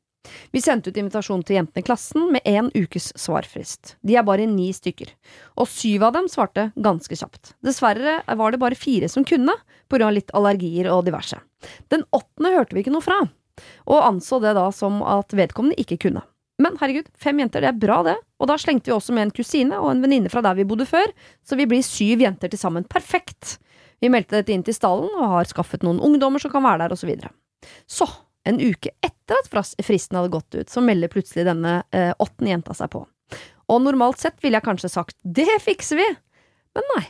Vi sendte ut invitasjon til jentene i klassen med én ukes svarfrist. De er bare ni stykker, og syv av dem svarte ganske kjapt. Dessverre var det bare fire som kunne, av litt allergier og diverse. Den åttende hørte vi ikke noe fra, og anså det da som at vedkommende ikke kunne. Men herregud, fem jenter, det er bra det, og da slengte vi også med en kusine og en venninne fra der vi bodde før, så vi blir syv jenter til sammen. Perfekt! Vi meldte dette inn til stallen og har skaffet noen ungdommer som kan være der, og så videre. Så, en uke etter at fristen hadde gått ut, så melder plutselig denne eh, åttende jenta seg på. Og normalt sett ville jeg kanskje sagt det fikser vi, men nei,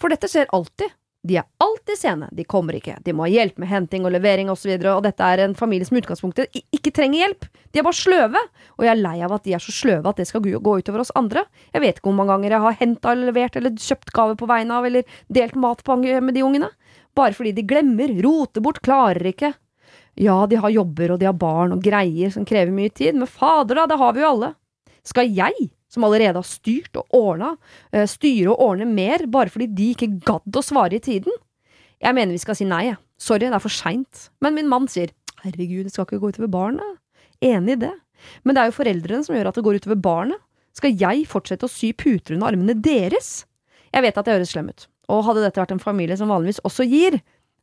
for dette skjer alltid. De er alltid sene, de kommer ikke, de må ha hjelp med henting og levering osv., og, så og dette er en familie som i utgangspunktet ikke trenger hjelp, de er bare sløve, og jeg er lei av at de er så sløve at det skal gå utover oss andre. Jeg vet ikke hvor mange ganger jeg har henta eller levert eller kjøpt gave på vegne av eller delt mat med de ungene, bare fordi de glemmer, roter bort, klarer ikke. Ja, de har jobber og de har barn og greier som krever mye tid, men fader da, det har vi jo alle. Skal jeg, som allerede har styrt og ordna, eh, styre og ordne mer bare fordi de ikke gadd å svare i tiden? Jeg mener vi skal si nei, jeg. Sorry, det er for seint. Men min mann sier herregud, det skal ikke gå utover barnet. Enig i det. Men det er jo foreldrene som gjør at det går utover barnet. Skal jeg fortsette å sy puter under armene deres? Jeg vet at jeg høres slem ut, og hadde dette vært en familie som vanligvis også gir,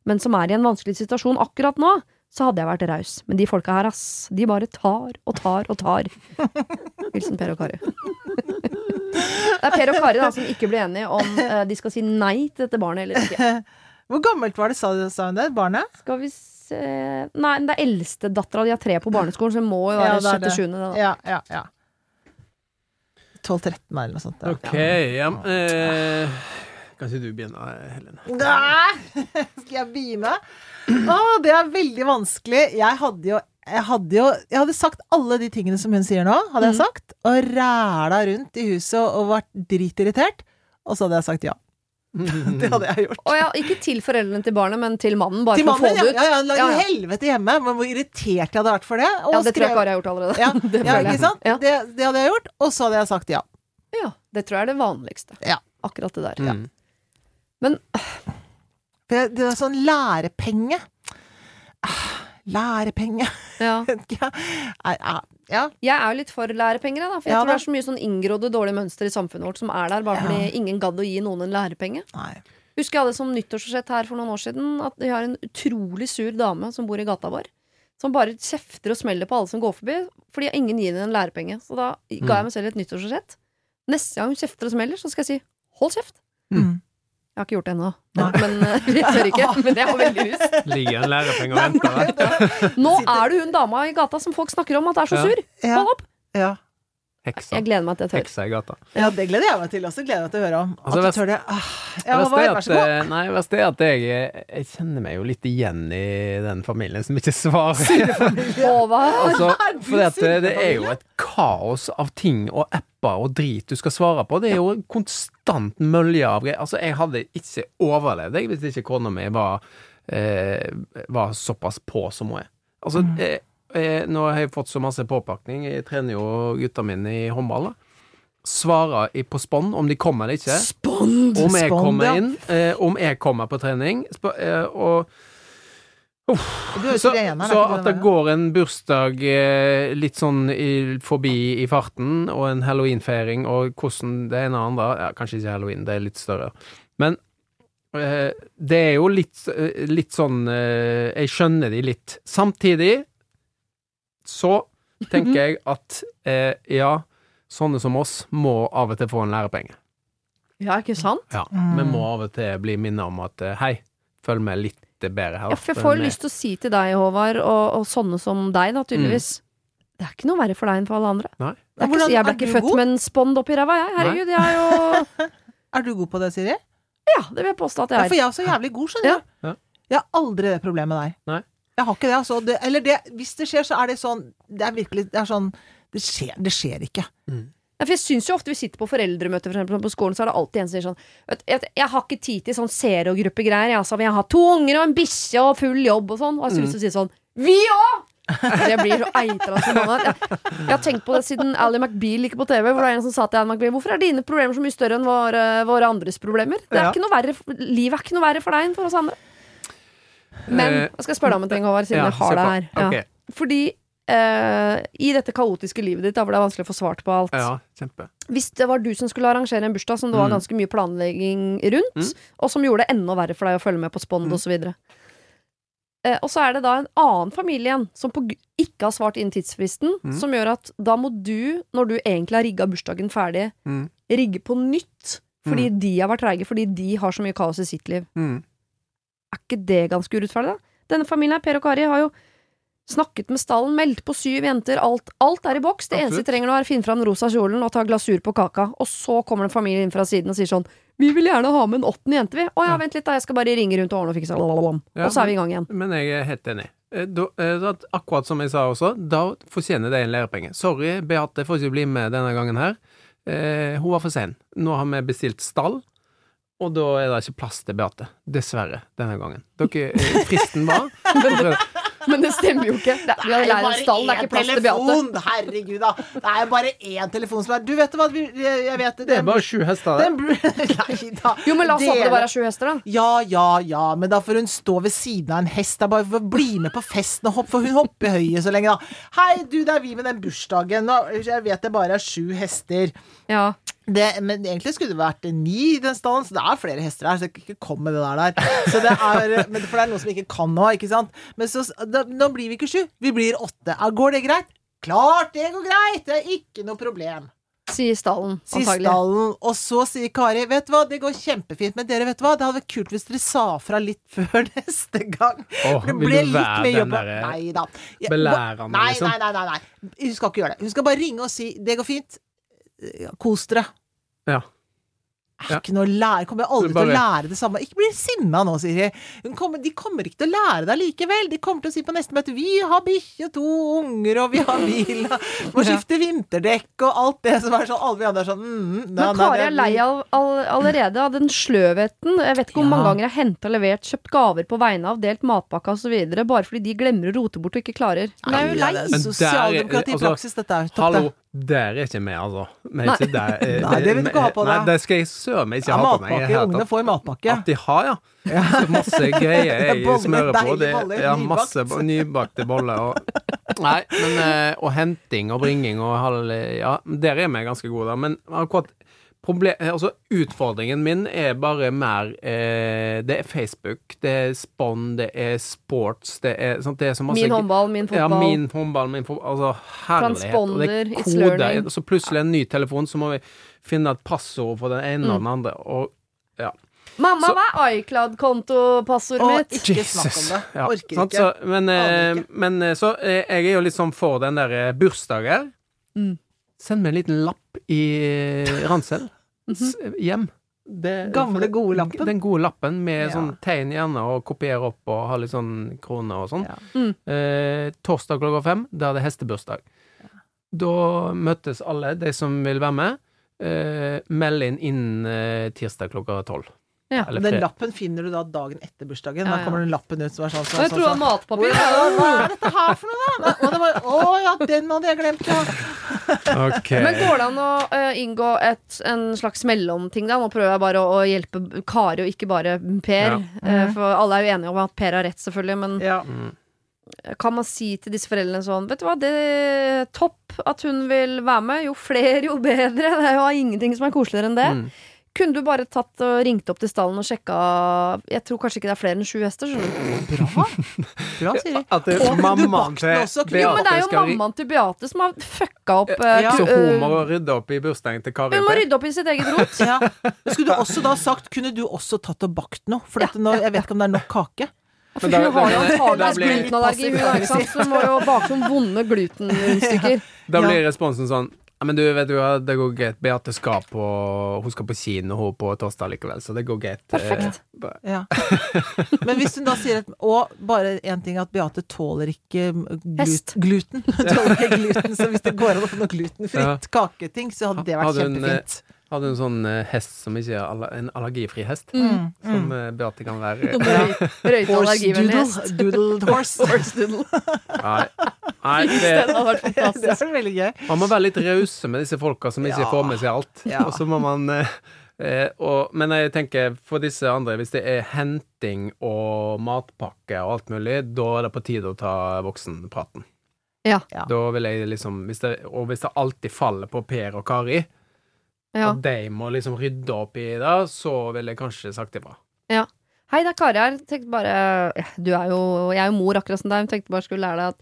men som er i en vanskelig situasjon akkurat nå, så hadde jeg vært raus. Men de folka her, ass, de bare tar og tar og tar. Hilsen Per og Kari. Det er Per og Kari da, som ikke blir enige om uh, de skal si nei til dette barnet eller ikke. Hvor gammelt var det, sa sa hun det? Barnet? Skal vi se Nei, det er eldstedattera De har tre på barneskolen, så det må jo være Ja, det er det. sjette-sjuende. det da. Ja, ja, ja. 12-13 eller noe sånt. Da. OK, ja. Eh, kan ikke du begynne, Helene? Nei! Skal jeg begynne? Å, det er veldig vanskelig. Jeg hadde jo jeg hadde jo Jeg hadde sagt alle de tingene som hun sier nå, hadde jeg sagt. Og ræla rundt i huset og vært dritirritert. Og så hadde jeg sagt ja. Det hadde jeg gjort. Og ja, ikke til foreldrene til barnet, men til mannen, bare Til for å mannen, få ja. det ut. ja, ja, Ja, ja. helvete hjemme. Men hvor irritert jeg hadde vært for det. Og Ja, det tror jeg bare Kari har gjort allerede. Ja, det ja, ikke sant? Ja. Det, det hadde jeg gjort. Og så hadde jeg sagt ja. ja, det tror jeg er det vanligste. Ja. Akkurat det der. Mm. Men For det, det er sånn lærepenge. Ah, Lærepenge ja. Ja, ja. Jeg er jo litt for lærepenger, da. For jeg Ja, tror det er så mye sånn inngrodde dårlige mønster i samfunnet vårt som er der bare fordi ingen gadd å gi noen en lærepenge. Nei. Husker jeg hadde som nyttårsforsett her for noen år siden at vi har en utrolig sur dame som bor i gata vår. Som bare kjefter og smeller på alle som går forbi, fordi ingen gir henne en lærepenge. Så da ga jeg meg selv et nyttårsforsett. Neste gang hun kjefter og smeller, så skal jeg si hold kjeft. Mm. Jeg har ikke gjort det ennå, men, men eh, vi tør ikke. Men jeg har veldig lyst. Ligger en lærepenge og venter der. Nå er du hun dama i gata som folk snakker om at er så sur. Hold opp! Ja. Heksa. Jeg gleder meg til jeg tør. Heksa i gata. ja, det gleder jeg meg til også. Gleder jeg meg til å høre om. At Altså, du vest- tør det. Ah. Ja, er vær så god. eh, nei, det er at jeg, jeg kjenner meg jo litt igjen i den familien som ikke svarer. Håvard. Altså, for det, det er jo et kaos av ting og apper og drit du skal svare på. Det er jo en konstant mølje av greier. Altså, jeg hadde ikke overlevd jeg, hvis ikke kona mi var, eh, var såpass på som hun er. Altså, Mm. Eh, eh, nå har jeg fått så masse påpakning. Jeg trener jo gutta mine i håndball. da. Svarer i- på spånn om de kommer eller ikke. Spond! Om jeg Spond, kommer inn, eh, om jeg kommer på trening, sp eh, og er så, trener, så at det går en bursdag eh, litt sånn i, forbi i farten, og en halloweenfeiring, og hvordan det ene og andre ja, Kanskje ikke halloween, det er litt større. Men eh, det er jo litt, eh, litt sånn Jeg skjønner de litt. Samtidig så tenker jeg at eh, ja, sånne som oss må av og til få en lærepenge. Ja, ikke sant? Ja, Mm. Vi må av og til bli minnet om at eh, hei, følg med litt bedre her. Ja, for jeg får lyst til å si til deg, Håvard, og, og sånne som deg, da, tydeligvis Det er ikke noe verre for deg enn for alle andre. Nei. Det er Hvordan- jeg ble er ikke du født god? med en spond oppi ræva, jeg. Herregud, jeg er jo Er du god på det, Siri? Ja, det vil jeg påstå at Ja, jeg for er. jeg er også jævlig god, skjønner Ja. du. Ja. Jeg har aldri det problemet der. Nei. Jeg har ikke det, altså. Det, eller det, hvis det skjer, så er det sånn Det er virkelig Det er sånn Det skjer, det skjer ikke. Ja, for jeg syns jo ofte vi sitter på foreldremøter for eksempel, på skolen, så er det alltid en som sier sånn vet, jeg, jeg har ikke tid til sånn zero-gruppegreier. Jeg, altså, jeg har to unger og en bikkje og full jobb og sånn. Og jeg har så lyst til å si sånn Vi òg! Jeg blir så eitra som mamma. Jeg, jeg har tenkt på det siden Ally McBeal gikk på TV. Hvor det er en som sa til Ally McBeal Hvorfor er dine problemer så mye større enn våre, våre andres problemer? Det er Ja. ikke noe verre, livet er ikke noe verre for deg enn for oss andre. Men Eh, jeg skal spørre deg om en ting, Håvard, siden ja, jeg har deg her. Ja. Okay. Fordi eh, i dette kaotiske livet ditt, da, hvor det er vanskelig å få svart på alt Ja, kjempe. Hvis det var du som skulle arrangere en bursdag som det var Mm. ganske mye planlegging rundt, Mm. og som gjorde det enda verre for deg å følge med på Spond Mm. videre eh, Og så er det da en annen familie igjen som på, ikke har svart innen tidsfristen, Mm. som gjør at da må du, når du egentlig har rigga bursdagen ferdig, Mm. rigge på nytt. Fordi de har vært treige, fordi de har så mye kaos i sitt liv. Mm. Er ikke det ganske urettferdig, da? Denne familien her, Per og Kari, har jo snakket med stallen, meldt på syv jenter, alt, alt er i boks. Det eneste de trenger nå, er å finne fram den rosa kjolen og ta glasur på kaka. Og så kommer det en familie inn fra siden og sier sånn Vi vil gjerne ha med en åttende jente, vi. Å ja, Ja. vent litt, da, jeg skal bare ringe rundt og ordne og fikse. Lalalala. Ja, og så er vi i gang igjen. Men jeg er helt enig. Eh, Da, eh, da, akkurat som jeg sa også, da fortjener det en lærepenge. Sorry, Beate får ikke bli med denne gangen her. Eh, hun var for sen. Nå har vi bestilt stall, og da er det ikke plass til Beate. Dessverre, denne gangen. Dere, eh, fristen var Men det stemmer jo ikke. Det, er har en det er plass til Beate. telefon! Herregud, da. Det er jo bare én telefon som er Du vet hva, vi- jeg vet det. Det er bare sju hester det. Nei da. Jo, men la oss håpe det bare er sju hester, da. Ja, ja, ja, men da får hun stå ved siden av en hest. Det er bare for å bli med på festen og hoppe, for hun hopper høye så lenge, da. Hei, du, det er vi med den bursdagen. Nå, jeg vet det bare er sju hester. Ja. Det, men egentlig skulle det vært ni i den stallen, så det er flere hester her. Så ikke kom med det der. der. Så det er, men for det er noe som ikke kan nå, ikke sant. Men så, da, nå blir vi ikke sju, vi blir åtte. Går det greit? Klart det går greit! Det er ikke noe problem. Sier stallen, Si antagelig. stallen. Og så sier Kari vet du hva, det går kjempefint, men dere vet du hva, det hadde vært kult hvis dere sa fra litt før neste gang. For det vil ble du litt være mye den jobb. derre Nei da. Jeg- belærende, nei, liksom? Nei, nei, nei, nei. Hun skal ikke gjøre det. Hun skal bare ringe og si 'det går fint'. Ja, Kos dere. Ja. Er Ja. ikke noe å lære. Kommer jeg aldri bare- til å lære det samme. Ikke bli sinna nå, Siri. Hun kommer, de kommer ikke til å lære deg likevel. De kommer til å si på neste møte 'vi har bikkje, to unger, og vi har bil', og må skifte vinterdekk og alt det som er sånn Alle vi andre er sånn mm, da, Men Kari er lei av all, allerede av den sløvheten. Jeg vet ikke hvor Ja. mange ganger jeg har henta, levert, kjøpt gaver på vegne av, delt matpakke osv. Bare fordi de glemmer å rote bort og ikke klarer. Hun er jo lei. Men Sosialdemokrati i altså, praksis, dette er topp, Hallo, det. Der er ikke vi, altså. Vi ikke Nei. der. eh, Nei, det vil du ikke ha på Nei, deg. det skal jeg søren meg ikke Ja, ha på meg. matpakke. Ungene får matpakke. At de har, ja. Så masse greier jeg Boller, smører på. Det, boller, ja, masse nybakte boller. Og, nei, men, eh, og henting og bringing og halv Ja, der er vi ganske gode, da. Men akkurat problem, altså, utfordringen min er bare mer eh, Det er Facebook, det er Spon, det er sports, det er, sant, det er masse Min håndball, min ja, fotball. min håndball, min fotball Altså, Transponder, er it's learning. Så plutselig en ny telefon, så må vi finne et passord for den ene og den andre. Og ja. Mamma, Så- hva er iCloud-kontopassordet mitt? ikke snakk om det. Ja, Orker sant, ikke. Så, men, eh, men eh, så eh, jeg er jo litt sånn for den der bursdagen bursdager. Mm. Send meg en liten lapp i ransel s- hjem. Det, Mhm. Gamle, gode lappen. Den gode lappen med Ja. sånn tegn gjerne, og kopiere opp og ha litt sånn kroner og sånn. Ja. Mm. Eh, torsdag klokka fem, da er det hestebursdag. Da møtes alle, de som vil være med. Eh, meld inn innen eh, tirsdag klokka tolv. Ja. Eller Den lappen finner du da dagen etter bursdagen. Ja, Da kommer den lappen ut som er sånn sånn, jeg sånn, tror det var sånn. matpapir. Hva er dette her for noe, da? Å ja, den hadde jeg glemt, ja. Ok. Men går det an å uh, inngå et, en slags mellomting, da? Nå prøver jeg bare å, å hjelpe Kari, og ikke bare Per. Ja. Uh, for alle er jo enige om at Per har rett, selvfølgelig. Men ja. Mm. kan man si til disse foreldrene sånn Vet du hva, det er topp at hun vil være med. Jo flere, jo bedre. Det er jo ingenting som er koseligere enn det. Mm. Kunne du bare tatt og ringt opp til stallen og sjekka Jeg tror kanskje ikke det er flere enn sju hester. skjønner du. Bra. Bra, Siri. At det, Og mammaen til? Beate Jo, men det er jo skal mammaen til Beate som har fucka opp eh, Ja. Så hun eh, må rydde opp i bursdagen til Kari? Hun må rydde opp i sitt eget rot. Ja. Skulle du også da sagt Kunne du også tatt og bakt noe? For dette, nå, jeg vet ikke om det er nok kake. For Men da- hun har jo antakeligvis blir- glutenallergi, hun, ikke sant? så hun må jo bake noen vonde glutenrundstykker. Da blir responsen sånn ja, men du, vet du hva, det går greit. Beate skal på Hun skal på kino hun på torsdag likevel, så det går greit. Perfekt. Eh, Ja. Men hvis hun da sier at Og bare én ting, at Beate tåler ikke glut, gluten. tåler ikke gluten. Så hvis det går an å få noe glutenfritt Ja. kaketing, så hadde det vært Hadde hun, kjempefint. Hadde en sånn eh, hest som ikke er en allergifri hest, Mm, som mm. eh, Beate kan være. Røyte Horse allergivennlig doodle. hest. Doodled horse. Horse doodle. Nei, nei det, hadde vært Det fantastisk. er veldig gøy. man må være litt rause med disse folka som ikke Ja. får med seg alt. Ja. Og så må man eh, eh, og, Men jeg tenker for disse andre, hvis det er henting og matpakke og alt mulig, da er det på tide å ta voksenpraten. Ja. Ja. Da vil jeg liksom hvis det, Og hvis det alltid faller på Per og Kari, Ja. og de må liksom rydde opp i det, så ville jeg kanskje sagt ifra. Hei, det er Kari her. Tenkte bare Du er jo Jeg er jo mor akkurat som deg. Tenkte bare skulle lære deg at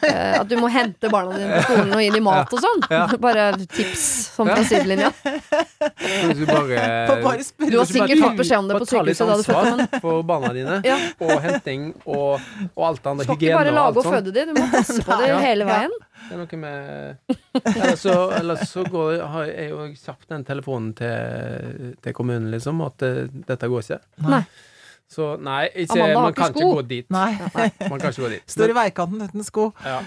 at du må hente barna dine på skolen og gi dem mat og sånn. Ja. Bare tips sånn fra sidelinja. Du bare, bare Du har sikkert fått beskjed om det på sykehuset da du fødte, men ansvar for barna dine, Ja. og henting og, og alt det andre. skal ikke bare lage og, og føde de, du må passe på de Ja. hele veien. Det er noe med Eller så, eller så går, har jeg jo kjapt den telefonen til, til kommunen, liksom, at eh, dette går ikke. Nei. Så nei, ikke, Amanda man kan ikke gå dit. Nei. Man kan ikke gå dit. Står i veikanten uten sko. ja.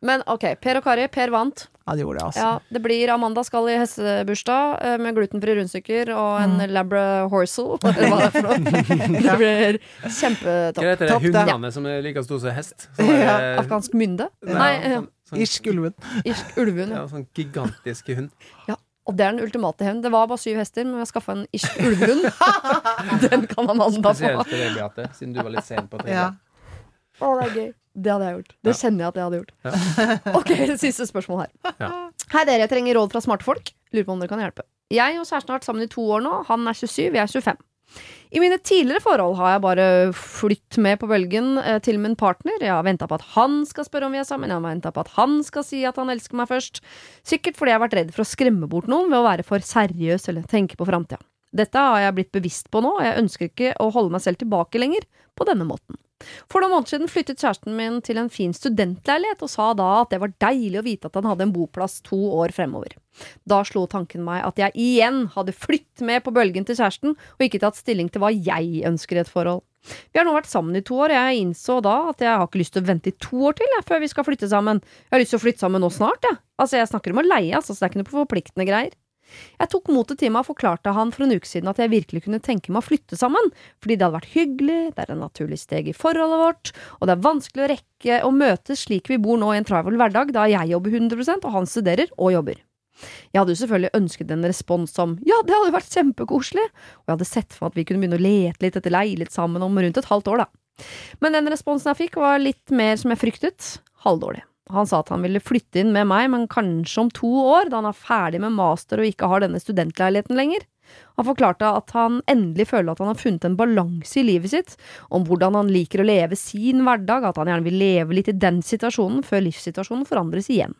Men ok, Per og Kari. Per vant. Ja, det gjorde det, altså. Ja, det blir Amanda skal i hestebursdag eh, med glutenfrie rundstykker og en Mm. labra horsel. Det for noe. Det blir kjempetopp. Hva heter det hundene som er like store som hest? Er, Ja, Afghansk mynde? Nei, Nei, sånn, sånn, Irsk ulven. irsk ulven, ja, Ja. sånn gigantiske hund. Og det er den ultimate hevn. Det var bare syv hester, men har skaffa en irsk ulvehund. Den kan Amanda få. Spesielt til deg, Beate, siden du var litt sen på Ja. Oh, det er gøy. Det hadde jeg gjort. Det kjenner jeg at jeg hadde gjort. Ok, siste spørsmål her. Ja. Hei dere, jeg trenger råd fra smarte folk. Lurer på om dere kan hjelpe. Jeg og kjæresten har vært sammen i to år nå. Han er 27, jeg er 25. I mine tidligere forhold har jeg bare flytt med på bølgen eh, til min partner. Jeg har venta på at han skal spørre om vi er sammen, jeg har venta på at han skal si at han elsker meg først. Sikkert fordi jeg har vært redd for å skremme bort noen ved å være for seriøs eller tenke på framtida. Dette har jeg blitt bevisst på nå, og jeg ønsker ikke å holde meg selv tilbake lenger på denne måten. For noen måneder siden flyttet kjæresten min til en fin studentleilighet, og sa da at det var deilig å vite at han hadde en boplass to år fremover. Da slo tanken meg at jeg igjen hadde flytt med på bølgen til kjæresten, og ikke tatt stilling til hva jeg ønsker i et forhold. Vi har nå vært sammen i to år, og jeg innså da at jeg har ikke lyst til å vente i to år til jeg, før vi skal flytte sammen. Jeg har lyst til å flytte sammen nå snart, jeg. Altså, jeg snakker om å leie, altså, så det er ikke noe forpliktende greier. Jeg tok motet til meg og forklarte han for en uke siden at jeg virkelig kunne tenke meg å flytte sammen, fordi det hadde vært hyggelig, det er en naturlig steg i forholdet vårt, og det er vanskelig å rekke å møtes slik vi bor nå i en travel hverdag, da jeg jobber 100% og han studerer og jobber. Jeg hadde jo selvfølgelig ønsket en respons som ja, det hadde vært kjempekoselig, og jeg hadde sett for at vi kunne begynne å lete litt etter leilighet sammen om rundt et halvt år, da. Men den responsen jeg fikk var litt mer som jeg fryktet, halvdårlig. Han sa at han ville flytte inn med meg, men kanskje om to år, da han er ferdig med master og ikke har denne studentleiligheten lenger. Han forklarte at han endelig føler at han har funnet en balanse i livet sitt, om hvordan han liker å leve sin hverdag, at han gjerne vil leve litt i den situasjonen før livssituasjonen forandres igjen.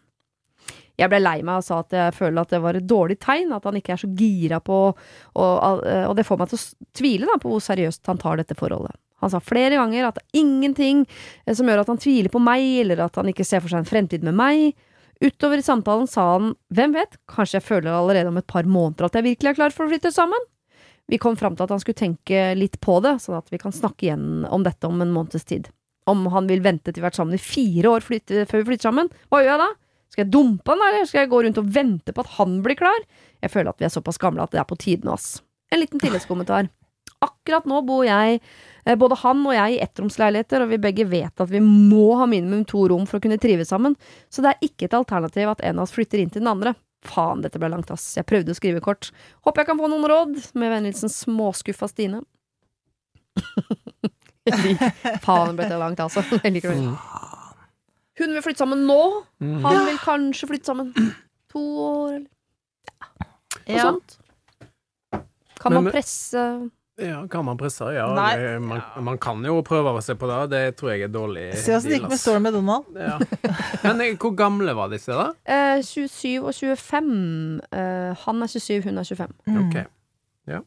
Jeg ble lei meg og sa at jeg føler at det var et dårlig tegn, at han ikke er så gira på og, det får meg til å tvile da, på hvor seriøst han tar dette forholdet. Han sa flere ganger at det er ingenting eh, som gjør at han tviler på meg, eller at han ikke ser for seg en fremtid med meg. Utover i samtalen sa han hvem vet, kanskje jeg føler allerede om et par måneder at jeg virkelig er klar for å flytte sammen. Vi kom fram til at han skulle tenke litt på det, sånn at vi kan snakke igjen om dette om en måneds tid. Om han vil vente til vi har vært sammen i fire år flytte, før vi flytter sammen, hva gjør jeg da? Skal jeg dumpe han, eller skal jeg gå rundt og vente på at han blir klar? Jeg føler at vi er såpass gamle at det er på tide nå, ass. En liten tilleggskommentar. Akkurat nå bor jeg både han og jeg i ettromsleiligheter, og vi begge vet at vi må ha minimum to rom for å kunne trives sammen, så det er ikke et alternativ at en av oss flytter inn til den andre. Faen, dette ble langt, ass. Jeg prøvde å skrive kort. Håper jeg kan få noen råd. Med vennligheten småskuffa Stine. Faen, ble det langt, altså. Jeg liker det. Hun vil flytte sammen nå. Mm. Han vil kanskje flytte sammen to år, eller noe Ja. sånt. Kan man presse Ja, kan man presse? Ja, Nei. det, man, man kan jo prøve å se på det. Det tror jeg er dårlig. Se åssen det gikk med Storm Donald. Ja. Men eh, hvor gamle var disse, da? Eh, 27 og 25. Eh, han er 27, hun er 25. Mm. Ok. Ja.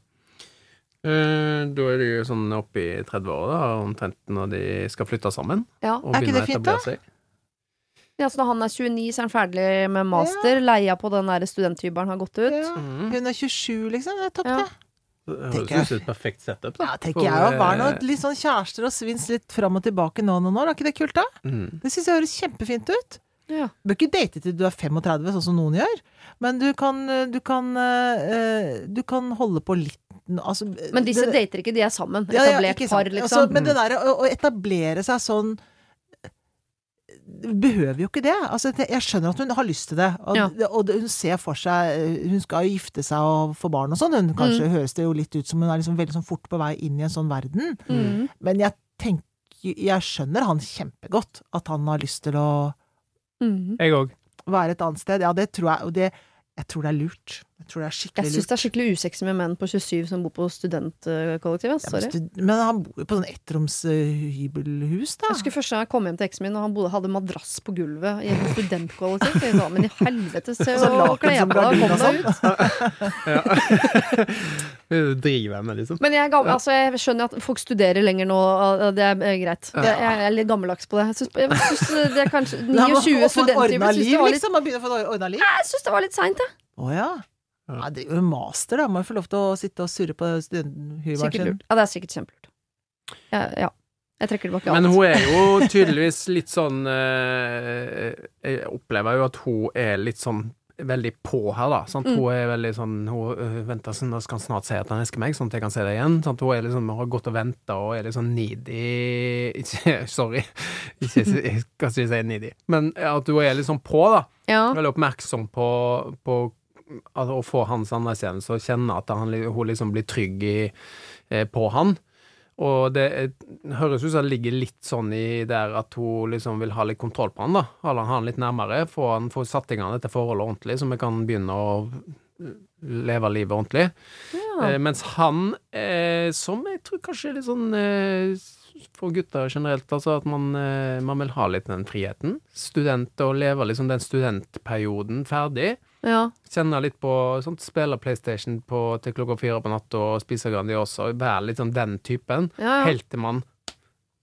Eh, da er de jo sånn oppe i 30-åra, omtrent når de skal flytte sammen. Ja. Og Er ikke det fint, da? seg. ja, så Når han er 29, så er han ferdig med master. Leia på den der studenthybelen har gått ut. Ja. Mm. Hun er 27, liksom. Det er topp, Ja. det. Det høres ut som et perfekt setup. Da. Ja, tenker For, jeg òg. Vær nå eh, litt sånn kjærester og svins litt fram og tilbake nå og noen år. Er ikke det kult, da? mm. Det syns jeg høres kjempefint ut. Ja. Du bør ikke date til du er 35, sånn som noen gjør. Men du kan, du kan, eh, du kan holde på litt altså, Men disse det- dater ikke, de er sammen. Ja, ja, Etablert ikke sant. par, liksom. Altså, men det der å, å etablere seg sånn behøver jo ikke det. Altså, jeg skjønner at hun har lyst til det. Og, Ja. og hun ser for seg Hun skal jo gifte seg og få barn og sånn. Hun, kanskje høres det jo litt ut som hun er liksom veldig sånn fort på vei inn i en sånn verden. Mm. Men jeg tenker Jeg skjønner han kjempegodt. At han har lyst til å Mm. Jeg òg. være et annet sted. Ja, det tror jeg. Og det, jeg tror det er lurt. Jeg tror det er Jeg skikkelig syns det er skikkelig usexy med menn på 27 som bor på studentkollektivet. Ja, men, stud men han bor jo på sånn ettromshybelhus, da. Jeg husker første gang jeg kom hjem til eksen min, og han bodde, hadde madrass på gulvet i et studentkollektiv. Jeg sa, Men i helvete, se Og så og laken kle på deg, kom deg ut. Med, liksom. Men jeg, gammel, altså, jeg skjønner at folk studerer lenger nå, og det er eh, greit. Jeg, jeg er litt gammeldags på det. Jeg syns, jeg syns det er kanskje Nei, men 29 å få ordna liv, liksom. Man begynner å få ordna liv. jeg syns det var litt seint, jeg. Oh, ja. Ja. ja. Det er jo master, da. Må jo få lov til å sitte og surre på Sikkert sin. Ja, det er sikkert kjempelurt. Ja, ja. Jeg trekker tilbake Men alt. hun er jo tydeligvis litt sånn eh, Jeg opplever jo at hun er litt sånn veldig på her, da. Sant? Mm. Hun er veldig sånn Hun øh, venter sånn, skal han snart si at han elsker meg, sånn at jeg kan se det igjen. Sant? Hun er liksom, har gått og venta og er litt sånn needy Ikke, Sorry, ikke, jeg skal ikke si needy. Men at hun er litt sånn på, da. Ja. Veldig oppmerksom på, på altså, å få hans anerkjennelse og kjenne at han, hun liksom blir trygg i, eh, på han. Og det eh, høres ut som det ligger litt sånn i der at hun liksom vil ha litt kontroll på han, da. Ha han litt nærmere, få han få satt i gang dette forholdet ordentlig, så vi kan begynne å leve livet ordentlig. ja. Eh, mens han, eh, som jeg tror kanskje er litt sånn eh, for gutter generelt, altså at man, eh, man vil ha litt den friheten. Student og leve liksom den studentperioden ferdig. Ja. Kjenne litt på sånt, Spille PlayStation på, til klokka fire på natta og spise Grandiosa. Være litt sånn den typen. Ja, ja. Helt til man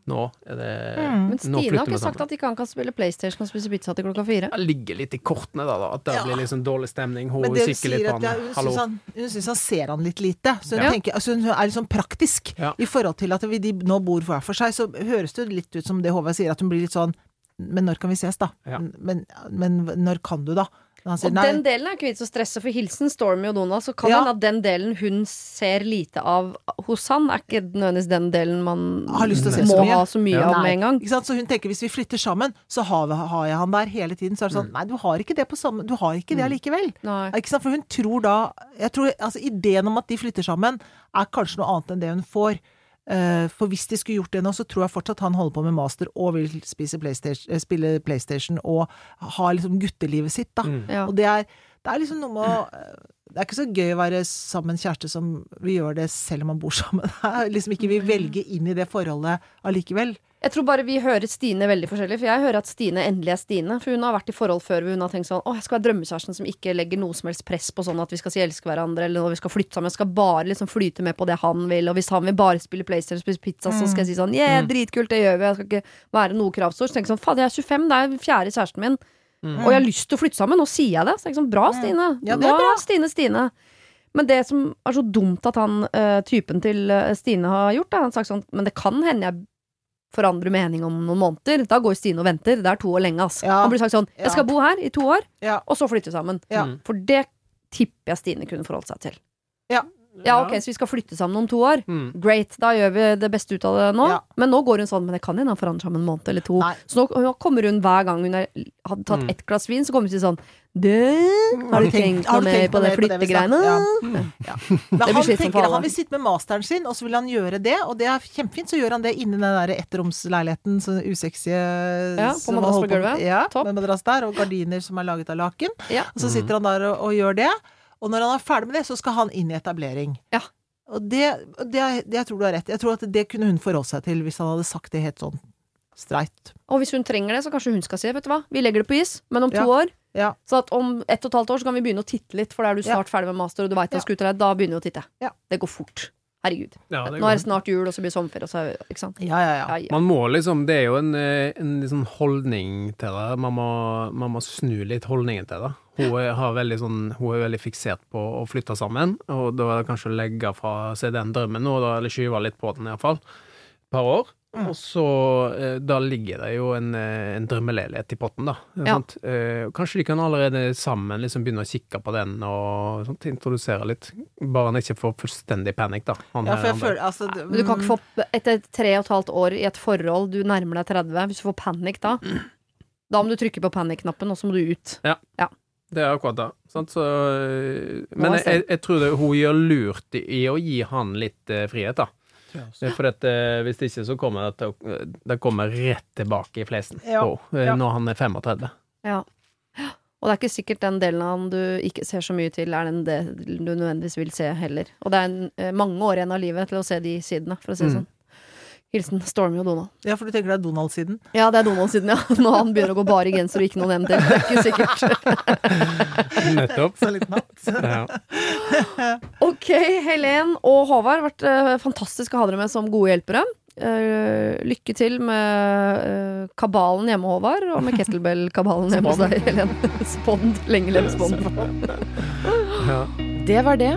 Nå er det Mm. Men Stine har ikke sagt at ikke han kan spille PlayStation og spise pizza til klokka fire. Det ligger litt i kortene, da. da at det Ja. blir liksom dårlig stemning. Hun kikker litt på at ja, han. hun syns han, ser han litt lite. Så hun, Ja. tenker, altså hun er litt sånn praktisk. Ja. I forhold til at vi, de nå bor hver for seg, så høres det litt ut som det Håvard sier, at hun blir litt sånn Men når kan vi ses, da? Ja. Men, men når kan du, da? Sier Og nei. den delen er ikke vits å stresse, for hilsen Stormy og Donald, så kan Ja. hende at den delen hun ser lite av hos han, er ikke nødvendigvis den delen man Har lyst til å se må så ha så mye Ja. av med en gang. Ikke sant? Så hun tenker hvis vi flytter sammen, så har, vi, har jeg han der hele tiden. Så er det Mm. sånn Nei, du har ikke det på samme Du har ikke det allikevel. Mm. For hun tror da Jeg tror altså Ideen om at de flytter sammen, er kanskje noe annet enn det hun får. Eh, for hvis de skulle gjort det nå, så tror jeg fortsatt han holder på med master og vil spise PlayStation, eh, spille PlayStation og ha liksom guttelivet sitt, da. Mm. Ja. Og det er, det er liksom noe med å eh, Det er ikke så gøy å være sammen med en kjæreste som vi gjør det selv om man bor sammen. Liksom ikke vil velge inn i det forholdet allikevel. Jeg tror bare vi hører Stine veldig forskjellig, for jeg hører at Stine endelig er Stine. For hun har vært i forhold før hvor hun har tenkt sånn Å, jeg skal være drømmekjæresten som ikke legger noe som helst press på sånn at vi skal si elske hverandre, eller når vi skal flytte sammen. Jeg skal bare liksom flyte med på det han vil, og hvis han vil bare spille PlayStation og spise pizza, så skal jeg si sånn Yeah, dritkult, det gjør vi. Jeg skal ikke være noe kravstor. Så tenker jeg sånn Fader, jeg er 25, det er fjerde kjæresten min. Og jeg har lyst til å flytte sammen. Nå sier jeg det. Så jeg er sånn, Bra, Stine. Ja, det er bra, Stine, Stine. Men det som er så dumt at han, uh, typen til eh, Stine har gjort, er han sagt sånn Men det kan hende jeg forandrer mening om noen måneder. Da går Stine og venter. Det er to år lenge, ass. Ja. Han blir sagt sånn Jeg skal bo her i to år, Ja. og så flytte sammen. Ja. Mm. For det tipper jeg Stine kunne forholdt seg til. Ja. Ja, ok, så vi skal flytte sammen om to år. Mm. Great, da gjør vi det beste ut av det nå. Ja. Men nå går hun sånn Men det kan hende han forandrer seg om en måned eller to. Nei. Så nå, kommer hun hver gang hun har tatt Mm. ett glass vin, så kommer hun til sånn Du, har du tenkt noe mer på på det flyttegreiene? Ja. Ja. Men han, tenker, han vil sitte med masteren sin, og så vil han gjøre det, og det er kjempefint. Så gjør han det inni den der ettromsleiligheten, så usexy Ja, på madrass på gulvet. Ja, med madrass der, og gardiner som er laget av laken. Ja. Og så sitter han der og, og gjør det. Og når han er ferdig med det, så skal han inn i etablering. Ja. Og det, det, det Jeg tror du har rett. Jeg tror at det kunne hun forholdt seg til hvis han hadde sagt det helt sånn streit. Og hvis hun trenger det, så kanskje hun skal si Vet du hva, vi legger det på is, men om to Ja. år Ja. Så at om ett og et halvt år så kan vi begynne å titte litt, for da er du snart ferdig med master, og du veit Ja. skal ut av det, da begynner vi å titte. Ja. Det går fort. Herregud. Ja, Nå er det snart jul, og så blir det sommerferie, og så Ikke sant? Ja, ja, ja. Ja, ja. Man må liksom Det er jo en, eh, en liksom holdning til det. Man må, man må snu litt holdningen til det. Hun er, har veldig sånn, hun er veldig fiksert på å flytte sammen, og da er det kanskje å legge fra seg den drømmen nå, eller skyve litt på den iallfall, et par år. Og så eh, Da ligger det jo en, eh, en drømmeleilighet i potten, da. Ja. Sant? Eh, kanskje de kan allerede sammen liksom begynne å kikke på den og sånt, introdusere litt. Bare han ikke får fullstendig panikk, da. Han ja her, for jeg han føler altså, det- Men du kan ikke få Etter tre og et halvt år i et forhold, du nærmer deg 30, hvis du får panikk da Da må du trykke på panikknappen, og så må du ut. Ja, Det er akkurat det. Sant? Så, men jeg, jeg, jeg tror det, hun gjør lurt i, i å gi han litt eh, frihet, da. Eh, For at, eh, hvis ikke så kommer det til Det kommer rett tilbake i flesen Ja, på, eh, når han er 35. Ja. Og det er ikke sikkert den delen av han du ikke ser så mye til, er den delen du nødvendigvis vil se heller. Og det er en, mange år igjen av livet til å se de sidene, for å si det Mm. sånn. Hilsen Stormy og Donald. Ja, for du tenker det er Donald-siden? Ja, det er Donald-siden, ja. Når han begynner å gå bare i genser og ikke noen MD. Det er ikke sikkert. Nettopp. Så litt natt. Ja. Ok, Helen og Håvard, vært eh, fantastisk å ha dere med som gode hjelpere. Uh, lykke til med uh, kabalen hjemme, Håvard, og med kettlebell-kabalen hjemme hos deg, Helen. Spond. Lenge leve Spond. Ja. Det var det.